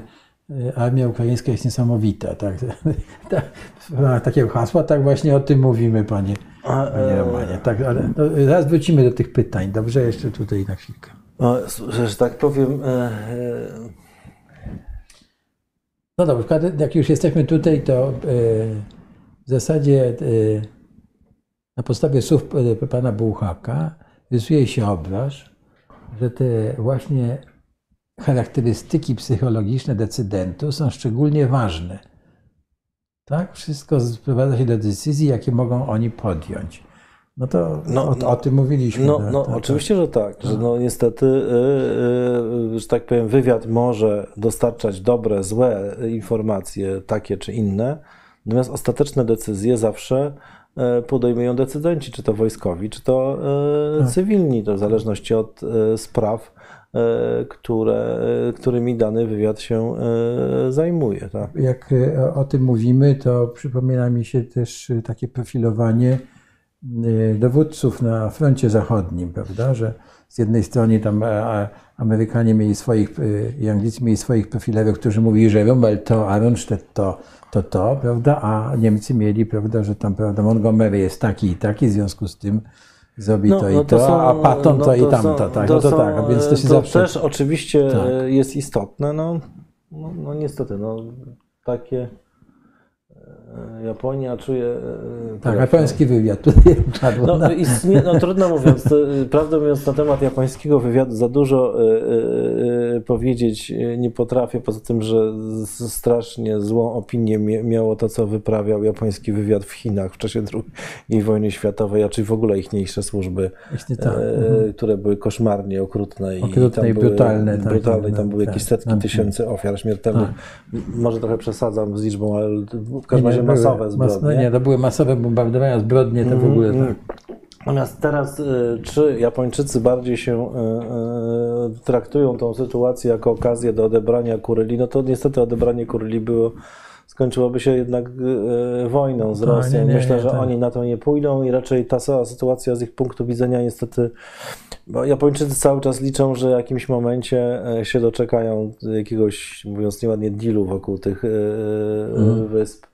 armia ukraińska jest niesamowita. Tak? tak, takiego hasła, tak właśnie o tym mówimy, panie, panie Romanie. Tak, ale no, raz wrócimy do tych pytań. Dobrze, jeszcze tutaj na chwilkę. No, że tak powiem. No dobrze, jak już jesteśmy tutaj, to w zasadzie na podstawie słów pana Bułhaka rysuje się obraz, że te właśnie charakterystyki psychologiczne decydentów są szczególnie ważne. Tak? Wszystko sprowadza się do decyzji, jakie mogą oni podjąć. No to no, o, no, o, tym mówiliśmy. No, no tak, oczywiście, tak. że tak, że no niestety, yy, yy, że tak powiem, wywiad może dostarczać dobre, złe informacje, takie czy inne, natomiast ostateczne decyzje zawsze E, podejmują decydenci, czy to wojskowi, czy to tak. cywilni, to w zależności od e, spraw, które, którymi dany wywiad się zajmuje. Tak? Jak o tym mówimy, to przypomina mi się też takie profilowanie dowódców na froncie zachodnim, prawda, że z jednej strony tam Amerykanie mieli swoich, i Anglicy mieli swoich profilerów, którzy mówili, że Rommel to, Aronstedt to, to to, prawda? A Niemcy mieli, prawda, że tam, prawda, Montgomery jest taki i taki, w związku z tym zrobi no, to i no to, to są, a Patton no to, i tamto, są, tak, to, no to są, tak, a więc to się to zawsze... też oczywiście tak. jest istotne, no, no, no niestety, no takie E, Japonia czuje. E, tak, japoński wywiad tutaj padło. No, istnie, no trudno mówiąc, to, prawdę mówiąc na temat japońskiego wywiadu za dużo y, y, powiedzieć nie potrafię, poza tym, że strasznie złą opinię miało to, co wyprawiał japoński wywiad w Chinach w czasie II wojny światowej, a czy w ogóle ichniejsze służby, tak. y, które były koszmarnie okrutne i, okrutne i brutalne. Były, brutalne tak, i tam były tak, jakieś setki tak, tysięcy ofiar śmiertelnych. Tak. Może trochę przesadzam z liczbą, ale w każdym razie masowe zbrodnie. no nie, to były masowe bombardowania, zbrodnie, to w ogóle mm, tak. Natomiast teraz, y, czy Japończycy bardziej się y, y, traktują tą sytuację jako okazję do odebrania Kuryli, no to niestety odebranie Kuryli było skończyłoby się jednak wojną z no, Rosją. Nie, nie, Myślę, że tak. oni na to nie pójdą i raczej ta cała sytuacja z ich punktu widzenia niestety, bo Japończycy cały czas liczą, że w jakimś momencie się doczekają jakiegoś, mówiąc nieładnie, dealu wokół tych mhm. wysp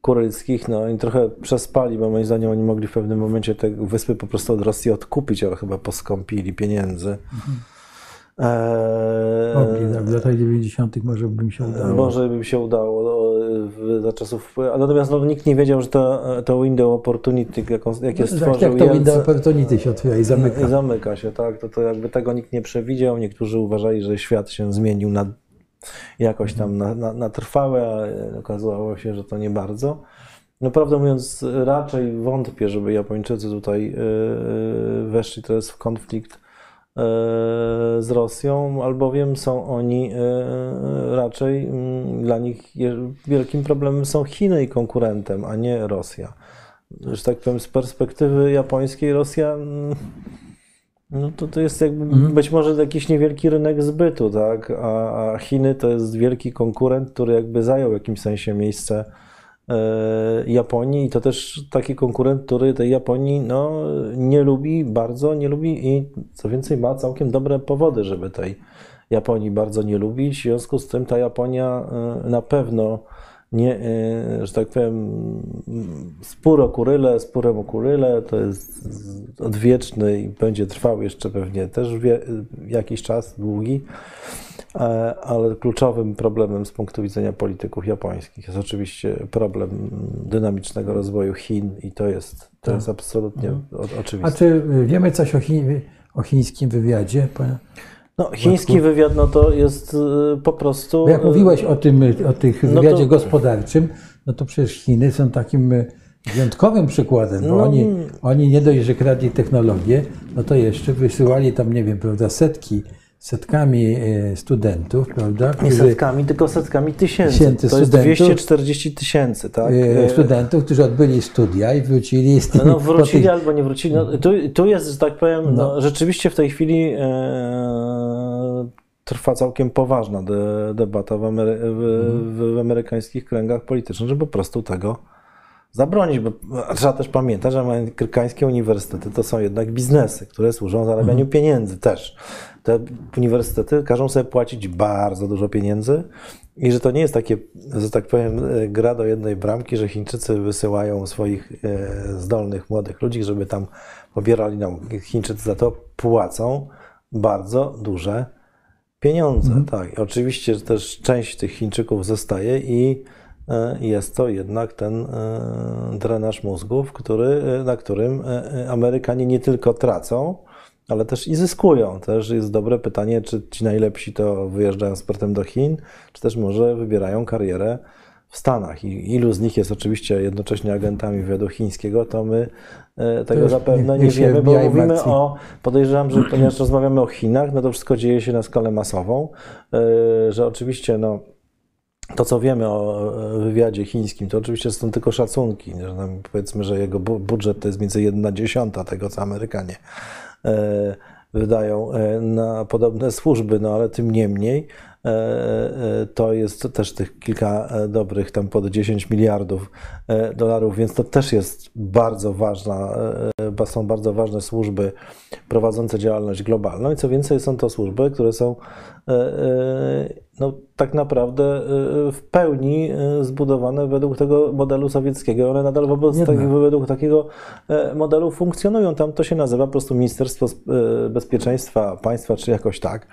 kurylskich, no i trochę przespali, bo moim zdaniem oni mogli w pewnym momencie te wyspy po prostu od Rosji odkupić, ale chyba poskąpili pieniędzy. Mhm. Eee, mogli, tak, w latach 90. może by się udało. Może by się udało no, za czasów. Natomiast no, nikt nie wiedział, że to, to window opportunity, jaką, jakie no, stworzył Jak to window opportunity się otwiera i zamyka. I zamyka się, tak. To, to jakby tego nikt nie przewidział. Niektórzy uważali, że świat się zmienił na jakoś tam na, na, na trwałe, a okazało się, że to nie bardzo. No prawdę mówiąc, raczej wątpię, żeby Japończycy tutaj e, e, weszli teraz w konflikt e, z Rosją, albowiem są oni raczej, mm, dla nich wielkim problemem są Chiny i konkurentem, a nie Rosja. Że tak powiem, z perspektywy japońskiej Rosja mm, no to, to jest jakby mhm. być może jakiś niewielki rynek zbytu, tak? A, a, Chiny to jest wielki konkurent, który jakby zajął w jakimś sensie miejsce e, Japonii i to też taki konkurent, który tej Japonii no, nie lubi bardzo, nie lubi i co więcej ma całkiem dobre powody, żeby tej Japonii bardzo nie lubić. W związku z tym ta Japonia e, na pewno nie, e, że tak powiem, spór o Kuryle, spórem o Kuryle to jest odwieczny i będzie trwał jeszcze pewnie też wie, jakiś czas, długi, e, ale kluczowym problemem z punktu widzenia polityków japońskich jest oczywiście problem dynamicznego rozwoju Chin i to jest, to tak. jest absolutnie mhm. oczywiste. A czy wiemy coś o, Chin, o chińskim wywiadzie? No, chiński wywiad no to jest y, po prostu. Jak mówiłeś o tym, o tych wywiadzie no to... gospodarczym, no to przecież Chiny są takim y, wyjątkowym przykładem, bo no... oni, oni nie dość, że kradli technologię, no to jeszcze wysyłali tam, nie wiem, prawda, setki setkami e, studentów, prawda? Nie setkami, tylko setkami tysięcy. tysięcy to jest 240 tysięcy, tak? E, studentów, którzy odbyli studia i wrócili z tym. No, wrócili tych... albo nie wrócili. No, tu, tu jest, że tak powiem, no. no rzeczywiście w tej chwili e, trwa całkiem poważna de, debata w, Amery w, w, w amerykańskich kręgach politycznych, żeby po prostu tego zabronić, bo trzeba też pamiętać, że amerykańskie uniwersytety to są jednak biznesy, które służą zarabianiu mhm. pieniędzy też te uniwersytety każą sobie płacić bardzo dużo pieniędzy I że to nie jest takie, że tak powiem, e, gra do jednej bramki, że Chińczycy wysyłają swoich e, zdolnych młodych ludzi, żeby tam pobierali nauki. Chińczycy za to płacą bardzo duże pieniądze. Tak. I oczywiście że też część tych Chińczyków zostaje i e, jest to jednak ten drenaż mózgów, który, na którym Amerykanie nie tylko tracą, ale też i zyskują. Też jest dobre pytanie, czy ci najlepsi to wyjeżdżają z portem do Chin, czy też może wybierają karierę w Stanach. I ilu z nich jest oczywiście jednocześnie agentami wywiadu chińskiego, to my e, tego już zapewne nie- nie, wiemy, bo mówimy akcji. o, podejrzewam, że ponieważ rozmawiamy o Chinach, no to wszystko dzieje się na skalę masową, e, że oczywiście no, to, co wiemy o e, wywiadzie chińskim, to oczywiście są tylko szacunki. Że powiedzmy, że jego bu- budżet to jest między 1 dziesiąta tego, co Amerykanie wydają e, na podobne służby, no ale tym niemniej e, e, to jest też tych kilka e, dobrych, tam pod 10 miliardów e, dolarów, więc to też jest bardzo ważna, e, są bardzo ważne służby prowadzące działalność globalną. I co więcej są to służby, które są e, e, no, tak naprawdę e, w pełni e, zbudowane według tego modelu sowieckiego. One nadal wobec Jednak. takiego, według takiego e, modelu funkcjonują. Tam to się nazywa po prostu Ministerstwo e, Bezpieczeństwa Państwa, czy jakoś tak.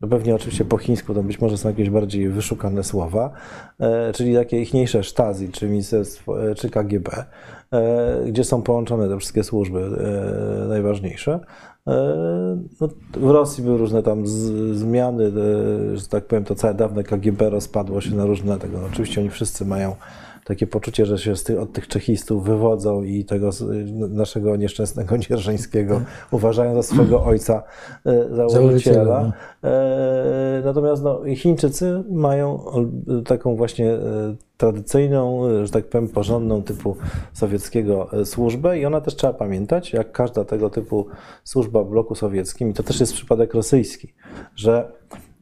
No pewnie oczywiście po chińsku to być może są jakieś bardziej wyszukane słowa, e, czyli takie ichniejsze Stasi, czy ministerstwo, czy KGB, gdzie są połączone te wszystkie służby najważniejsze. E, No, w Rosji były różne tam z, zmiany, e, że tak powiem, to całe dawne KGB rozpadło się na różne tego. No, oczywiście oni wszyscy mają takie poczucie, że się z tych, od tych czechistów wywodzą i tego naszego nieszczęsnego Dzierżyńskiego uważają za swego ojca e, Założyciela, założyciela. E, Natomiast no, Chińczycy mają taką właśnie e, tradycyjną, że tak powiem, porządną typu sowieckiego służbę i ona też trzeba pamiętać, jak każda tego typu służba w bloku sowieckim, i to też jest przypadek rosyjski, że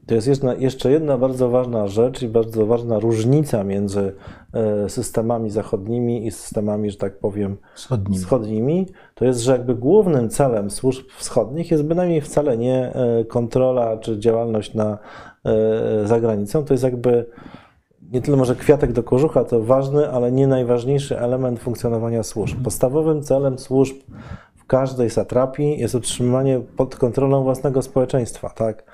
to jest jedna, jeszcze jedna bardzo ważna rzecz i bardzo ważna różnica między e, systemami zachodnimi i systemami, że tak powiem, Wschodnimi. wschodnimi, to jest, że jakby głównym celem służb wschodnich jest bynajmniej wcale nie e, kontrola czy działalność na, e, za granicą, to jest jakby nie tyle może kwiatek do kożucha, to ważny, ale nie najważniejszy element funkcjonowania służb. Podstawowym celem służb w każdej satrapii jest utrzymanie pod kontrolą własnego społeczeństwa, tak?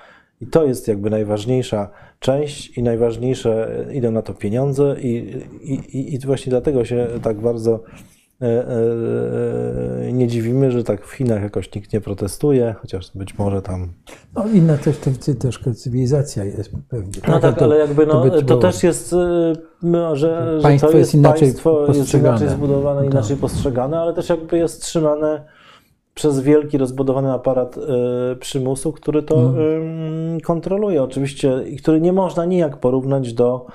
I to jest jakby najważniejsza część i najważniejsze, idą na to pieniądze i, i, i- właśnie dlatego się tak bardzo e, e, nie dziwimy, że tak w Chinach jakoś nikt nie protestuje, chociaż być może tam No inna też, też, cywilizacja jest pewnie. No tak, to- ale jakby no, to, było- też jest, no, że, że Państwo to jest jest, inaczej państwo jest inaczej zbudowane, Tak. inaczej postrzegane, ale też jakby jest trzymane przez wielki, rozbudowany aparat y, przymusu, który to y, kontroluje oczywiście i który nie można nijak porównać do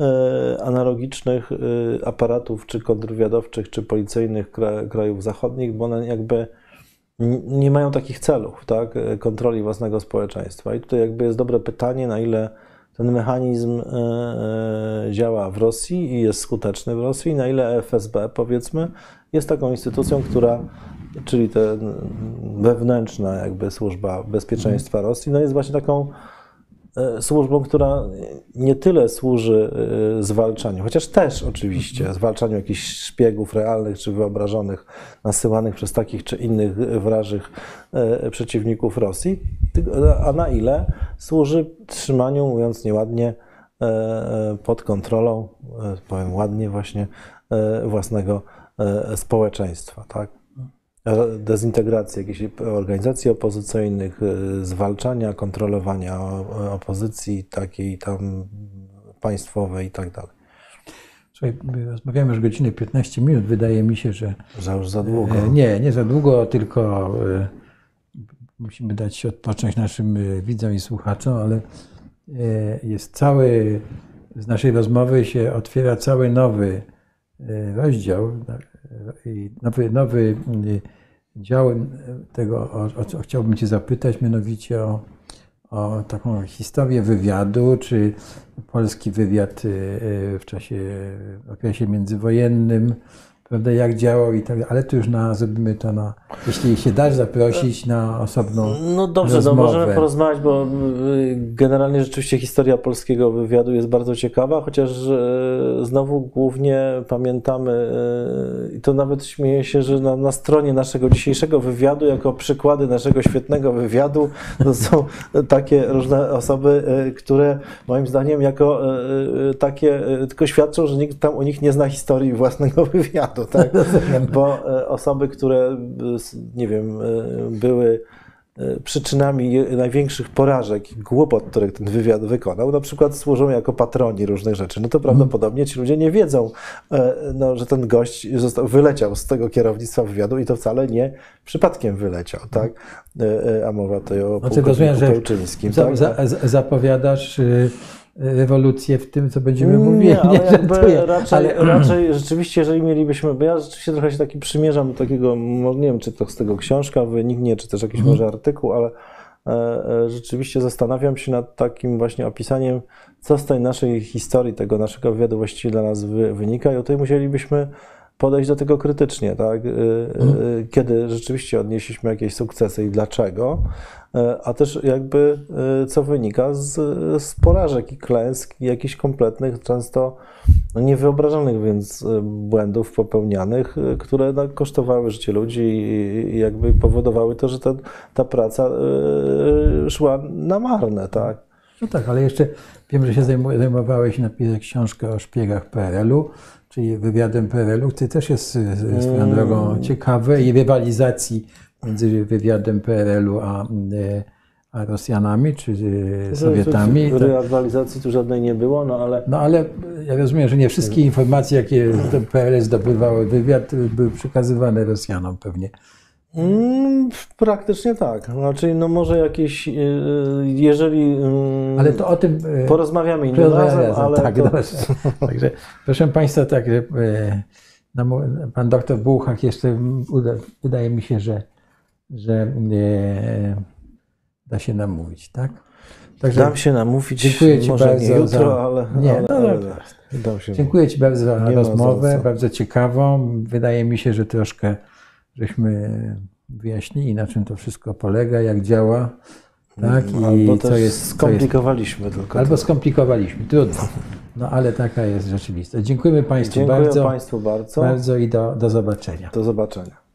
y, analogicznych y, aparatów, czy kontrwywiadowczych, czy policyjnych kra, krajów zachodnich, bo one jakby nie mają takich celów, tak, e, kontroli własnego społeczeństwa. I tutaj jakby jest dobre pytanie, na ile ten mechanizm e, e, działa w Rosji i jest skuteczny w Rosji, na ile FSB, powiedzmy, jest taką instytucją, która, czyli ta wewnętrzna jakby służba bezpieczeństwa Rosji, no jest właśnie taką e, służbą, która nie tyle służy e, zwalczaniu, chociaż też oczywiście, zwalczaniu jakichś szpiegów realnych czy wyobrażonych, nasyłanych przez takich czy innych wrażych e, przeciwników Rosji, a na ile służy trzymaniu, mówiąc nieładnie, pod kontrolą, powiem ładnie właśnie, własnego społeczeństwa, tak? Dezintegracji jakichś organizacji opozycyjnych, y, zwalczania, kontrolowania opozycji takiej tam państwowej i tak dalej. Słuchaj, my rozmawiamy już godzinę 15 minut. Wydaje mi się, że Że już za długo. E, Nie, nie za długo, tylko e, musimy dać się odpocząć naszym e, widzom i słuchaczom, ale e, jest cały, z naszej rozmowy się otwiera cały nowy e, rozdział e, i nowy, nowy e, dział e, tego, o, o co chciałbym Cię zapytać, mianowicie o, o taką historię wywiadu, czy polski wywiad e, w czasie, w okresie międzywojennym, prawda, jak działał i tak, ale to już na, zrobimy to na, jeśli się dasz zaprosić na osobną No dobrze, no rozmowę. możemy porozmawiać, bo y, generalnie rzeczywiście historia polskiego wywiadu jest bardzo ciekawa, chociaż y, znowu głównie pamiętamy, y, i to nawet śmieję się, że na, na stronie naszego dzisiejszego wywiadu, jako przykłady naszego świetnego wywiadu, to są takie różne osoby, które moim zdaniem jako takie tylko świadczą, że nikt tam o nich nie zna historii własnego wywiadu, tak? Bo y, osoby, które, s- nie wiem, y, były przyczynami największych porażek i głupot, które ten wywiad wykonał, na przykład służą jako patroni różnych rzeczy, no to prawdopodobnie ci ludzie nie wiedzą, e, no, że ten gość został, wyleciał z tego kierownictwa wywiadu i to wcale nie przypadkiem wyleciał, tak? E, e, A mowa tutaj o Znaczy, rozumiem, pułkowniku że Pełczyńskim, za, tak? za, za- zapowiadasz y, rewolucję w tym, co będziemy mówili. Nie, ale jakby żartuję. raczej, Ale- raczej rzeczywiście, jeżeli mielibyśmy, bo ja rzeczywiście trochę się taki przymierzam do takiego, nie wiem, czy to z tego książka wyniknie, czy też jakiś może artykuł, ale e, e, rzeczywiście zastanawiam się nad takim właśnie opisaniem, co z tej naszej historii, tego naszego wywiadu właściwie dla nas wy, wynika i tutaj musielibyśmy podejść do tego krytycznie, tak? Y, y, Kiedy rzeczywiście odnieśliśmy jakieś sukcesy i dlaczego, e, a też jakby y, co wynika z, z porażek i klęsk, i jakichś kompletnych, często niewyobrażalnych więc y, błędów popełnianych, y, które no, kosztowały życie ludzi i, i jakby powodowały to, że ta, ta praca y, szła na marne, tak? No tak, ale jeszcze wiem, że się zajmowałeś napisać książkę o szpiegach PRL-u, czyli wywiadem PRL-u, który też jest y, y, swoją Mm. drogą ciekawy i rywalizacji między wywiadem PRL-u a, y, a Rosjanami czy Sowietami. Rywalizacji tu żadnej nie było, no ale No ale ja rozumiem, że nie wszystkie informacje, jakie to PRL zdobywały wywiad, były przekazywane Rosjanom pewnie. Mm, praktycznie tak. Znaczy, no może jakieś, yy, jeżeli. mm, Ale to o tym. e, Porozmawiamy innym porozmawiamy razem, ale. Tak, to. Także proszę Państwa, tak, no, pan doktor Buchak jeszcze uda, wydaje mi się, że, że da się namówić, tak? Także Dam się namówić. Dziękuję Ci bardzo nie jutro, za- ale. Nie, ale, no ale dam się dziękuję Ci bardzo za rozmowę, bardzo ciekawą. Wydaje mi się, że troszkę żeśmy wyjaśnili, na czym to wszystko polega, jak działa, tak? I Albo co też jest, co jest skomplikowaliśmy tylko. Albo skomplikowaliśmy, trudno. No ale taka jest rzeczywistość. Dziękujemy Państwu Dziękuję bardzo, Państwu bardzo. bardzo i do, do zobaczenia. Do zobaczenia.